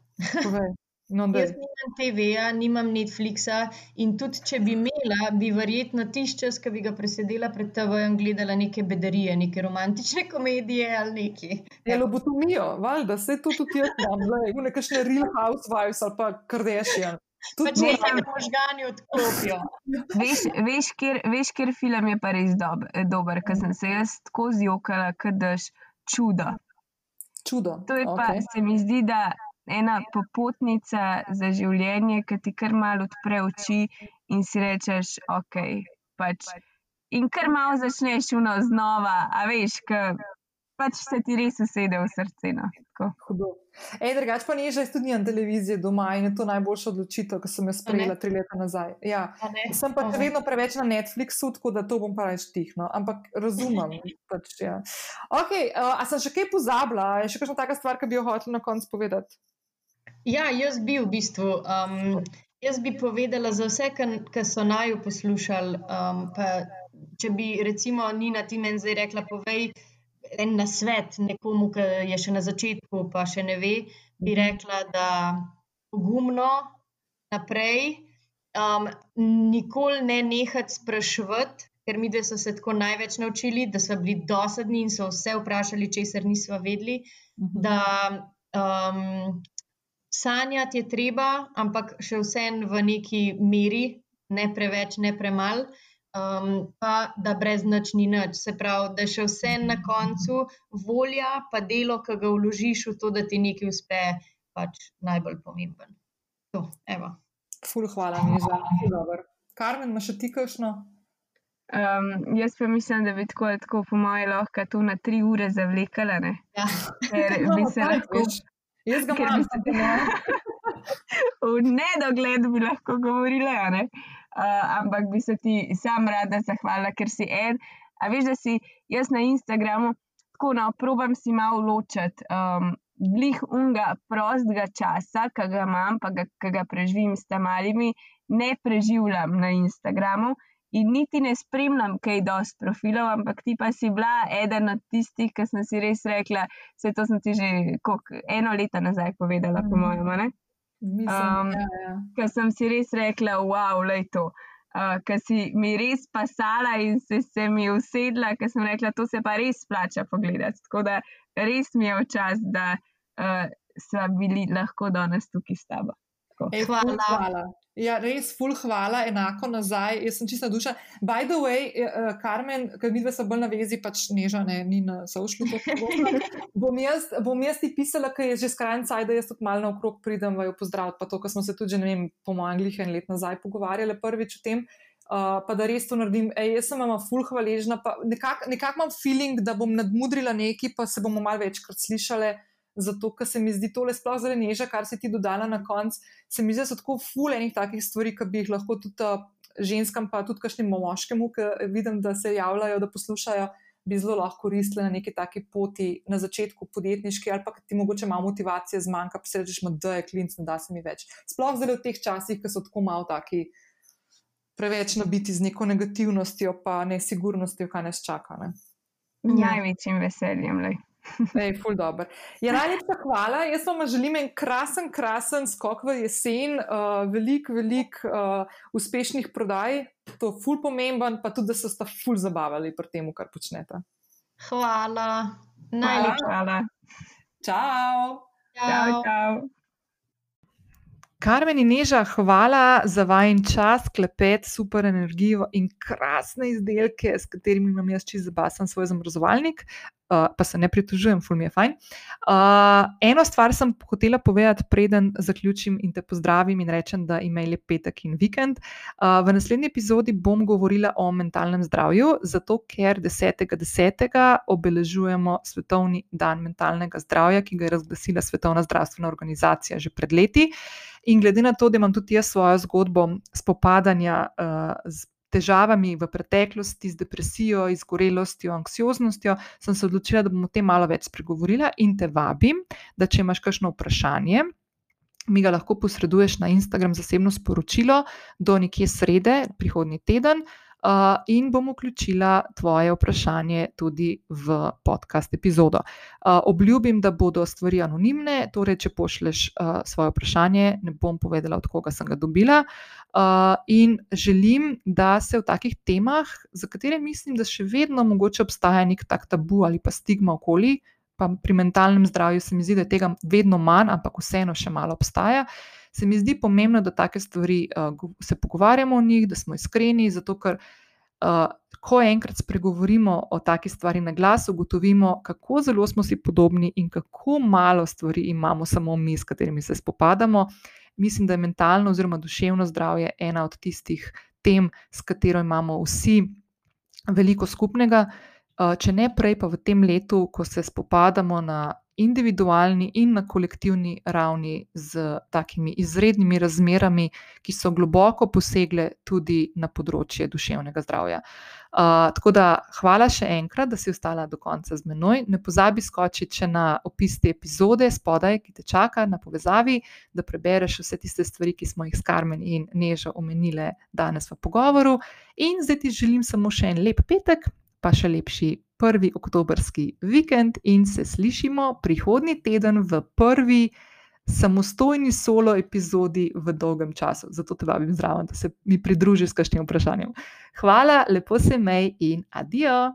[SPEAKER 2] No, Jaz nimam TV-ja, nimam Netflixa in tudi če bi imela, bi verjetno tišče čas, ki bi ga presedela pred TV-jem, gledala neke bedarije, neke romantične [LAUGHS] komedije ali neki.
[SPEAKER 1] Ja, lobotomijo, valjda, se to tudi jaz imam, nekakšne real housewives ali pa Kardashian.
[SPEAKER 2] Tudi če se možgani odklopijo.
[SPEAKER 3] veš, veš, kjer, veš, kjer film je pa res dob, dober, ker sem se jaz tako zjokala, ker daš čudo.
[SPEAKER 1] Čudo.
[SPEAKER 3] To je pa, okay. se mi zdi, da ena popotnica za življenje, ki ti kar malo odpre oči in si rečeš, ok. Pač. In kar malo začneš uno znova, a veš, ker pač se ti res usede v srce. No.
[SPEAKER 1] Ej, drugač pa ni že tudi na televiziji doma in je to najboljša odločitev, ki sem jo sprejela tri leta nazaj. Ja. Sem pa še vedno preveč na Netflixu, tako da to bom pa reč tihno, ampak razumem. pač, ja. okay, uh, a sem še kaj pozabila? Je še kakšna taka stvar, ki bi jo hotel na koncu povedati?
[SPEAKER 2] Ja, jaz bi v bistvu. Um, jaz bi povedala za vse, ki so naj poslušali. Um, če bi recimo Nina ti meni zdaj rekla, povej en nasvet nekomu, ki je še na začetku, pa še ne ve, bi rekla, da pogumno naprej, um, nikoli ne nehati spraševati. Ker mi, da so se tako največ naučili, da so bili dosadni in so vse vprašali, česar nismo vedeli. Mhm. Da um, sanjati je treba, ampak še vsem v neki meri, ne preveč, ne premalo. Um, pa da brez nič ni nič. Se pravi, da še vse na koncu volja, pa delo, ki ga vložiš v to, da ti nekaj uspe, pač najbolj pomemben. To, evo.
[SPEAKER 1] Ful, hvala, Neža. Karmen, imaš še ti kakšno?
[SPEAKER 3] Um, jaz pa mislim, da bi tako, tako po mojem, lahko to na tri ure zavlekala.
[SPEAKER 2] Ja.
[SPEAKER 3] Ker bi [LAUGHS] se lahko.
[SPEAKER 1] Jaz ga imam,
[SPEAKER 3] bi se- [LAUGHS] V nedogled bi lahko govorila, a ne? Uh, ampak bi se ti sam rada zahvalila, ker si en. A veš, da si jaz na Instagramu tako no, probam si malo ločiti. Um, Blih unga prostega časa, ki ga imam, pa ga, ga preživim s tam malimi, ne preživljam na Instagramu in niti ne spremljam kaj dosti profilov, ampak ti pa si bila eden od tistih, ki sem si res rekla, vse to sem ti že koliko, eno leto nazaj povedala, po
[SPEAKER 1] Mhm.
[SPEAKER 3] mojem, ne?
[SPEAKER 1] Mislim,
[SPEAKER 3] Um,
[SPEAKER 1] ja, ja.
[SPEAKER 3] Ker sem si res rekla, wow, le to. Uh, ker si mi res pasala in si se mi usedla, ker sem rekla, to se pa res splača pogledati. Tako da res mi je v čas, da uh, sva bili lahko danes tukaj s tabo.
[SPEAKER 1] Ej, ful
[SPEAKER 2] Hvala.
[SPEAKER 1] hvala. Ja, res, ful hvala, enako nazaj. Jaz sem čista duša. By the way, uh, Karmen, ker mi dve smo bolj na vezi, pač neža, ne, ni na sošlu. bom, jaz, bom jaz ti pisala, ker je že skrajni caj, da jaz tudi malo naokrog pridem, vaju pozdraviti. Pa to, kar smo se tudi, že, ne vem, po mojem anglih en let nazaj pogovarjali prvič o tem. Uh, pa da res to naredim. Ej, jaz sem vam ful hvaležna, pa nekako nekak imam feeling, da bom nadmudrila nekaj, pa se bomo malo večkrat slišali. Zato, ker se mi zdi tole sploh zelo neža, kar si ti dodala na koncu, se mi zdi, da so tako ful enih takih stvari, ki bi jih lahko tudi uh, ženskam, pa tudi kakšnim moškemu, ki vidim, da se javljajo, da poslušajo, bi zelo lahko koristile na neki taki poti na začetku podjetniški, ali pa ti mogoče malo motivacije zmanjka, pa se rečeš, da je klinc, ne da se mi več. Sploh zdaj v teh časih, ki so tako malo taki. Preveč nabiti z neko negativnostjo, pa nesigurnostjo, kaj nas čaka. Ne?
[SPEAKER 2] Ja.
[SPEAKER 3] največjim veseljem. Lej.
[SPEAKER 1] Ej, ful dobr. Ja, najlepša hvala. Jaz vam želim en krasen, krasen skok v jesen, uh, veliko, veliko uh, uspešnih prodaj, to je ful pomemben, pa tudi, da se sta ful zabavali pri tem, kar počnete.
[SPEAKER 2] Hvala. Najlepša.
[SPEAKER 3] Hvala.
[SPEAKER 1] Čau!
[SPEAKER 3] Čau, čau.
[SPEAKER 1] Karmen in Neža, hvala za vajen čas, klepet, super energijo in krasne izdelke, s katerimi imam jaz čez zabasen svoj zamrzovalnik, uh, pa se ne pritožujem, ful mi je fajn. Uh, eno stvar sem hotela povedati, preden zaključim in te pozdravim in rečem, da imej lep petek in vikend. Uh, v naslednji epizodi bom govorila o mentalnem zdravju, zato ker 10.10. obeležujemo Svetovni dan mentalnega zdravja, ki ga je razglasila Svetovna zdravstvena organizacija že pred leti. In glede na to, da imam tudi jaz svojo zgodbo spopadanja uh, z težavami v preteklosti, z depresijo, izgorelostjo, anksioznostjo, sem se odločila, da bom o tem malo več spregovorila in te vabim, da če imaš kakšno vprašanje. Mi ga lahko posreduješ na Instagram zasebno sporočilo do nekje srede, prihodnji teden, uh, in bom vključila tvoje vprašanje tudi v podcast epizodo. Uh, obljubim, da bodo stvari anonimne, torej, če pošleš uh, svoje vprašanje, ne bom povedala, od koga sem ga dobila. Uh, in želim, da se v takih temah, za katere mislim, da še vedno mogoče obstaja nek tak tabu ali pa stigma okoli, pa pri mentalnem zdravju se mi zdi, da je tega vedno manj, ampak vseeno še malo obstaja. Se mi zdi pomembno, da take stvari uh, se pogovarjamo o njih, da smo iskreni, zato ker uh, ko enkrat spregovorimo o taki stvari na glas, ugotovimo, kako zelo smo si podobni in kako malo stvari imamo samo mi, s katerimi se spopadamo. Mislim, da je mentalno oziroma duševno zdravje ena od tistih tem, s katero imamo vsi veliko skupnega. Uh, Če ne prej, pa v tem letu, ko se spopadamo na individualni in na kolektivni ravni z takimi izrednimi razmerami, ki so globoko posegle tudi na področje duševnega zdravja. Uh, tako da hvala še enkrat, da si ostala do konca z menoj. Ne pozabi skočiti še na opis te epizode spodaj, ki te čaka na povezavi, da prebereš vse tiste stvari, ki smo jih s Karmen in Nežo omenile danes v pogovoru. In zdaj ti želim samo še en lep petek, pa še lepši prvi oktobrski vikend in se slišimo prihodnji teden v prvi samostojni solo epizodi v dolgem času. Zato te vabim zraven, da se mi pridružiš s kakšnim vprašanjem. Hvala, lepo se mej in adijo!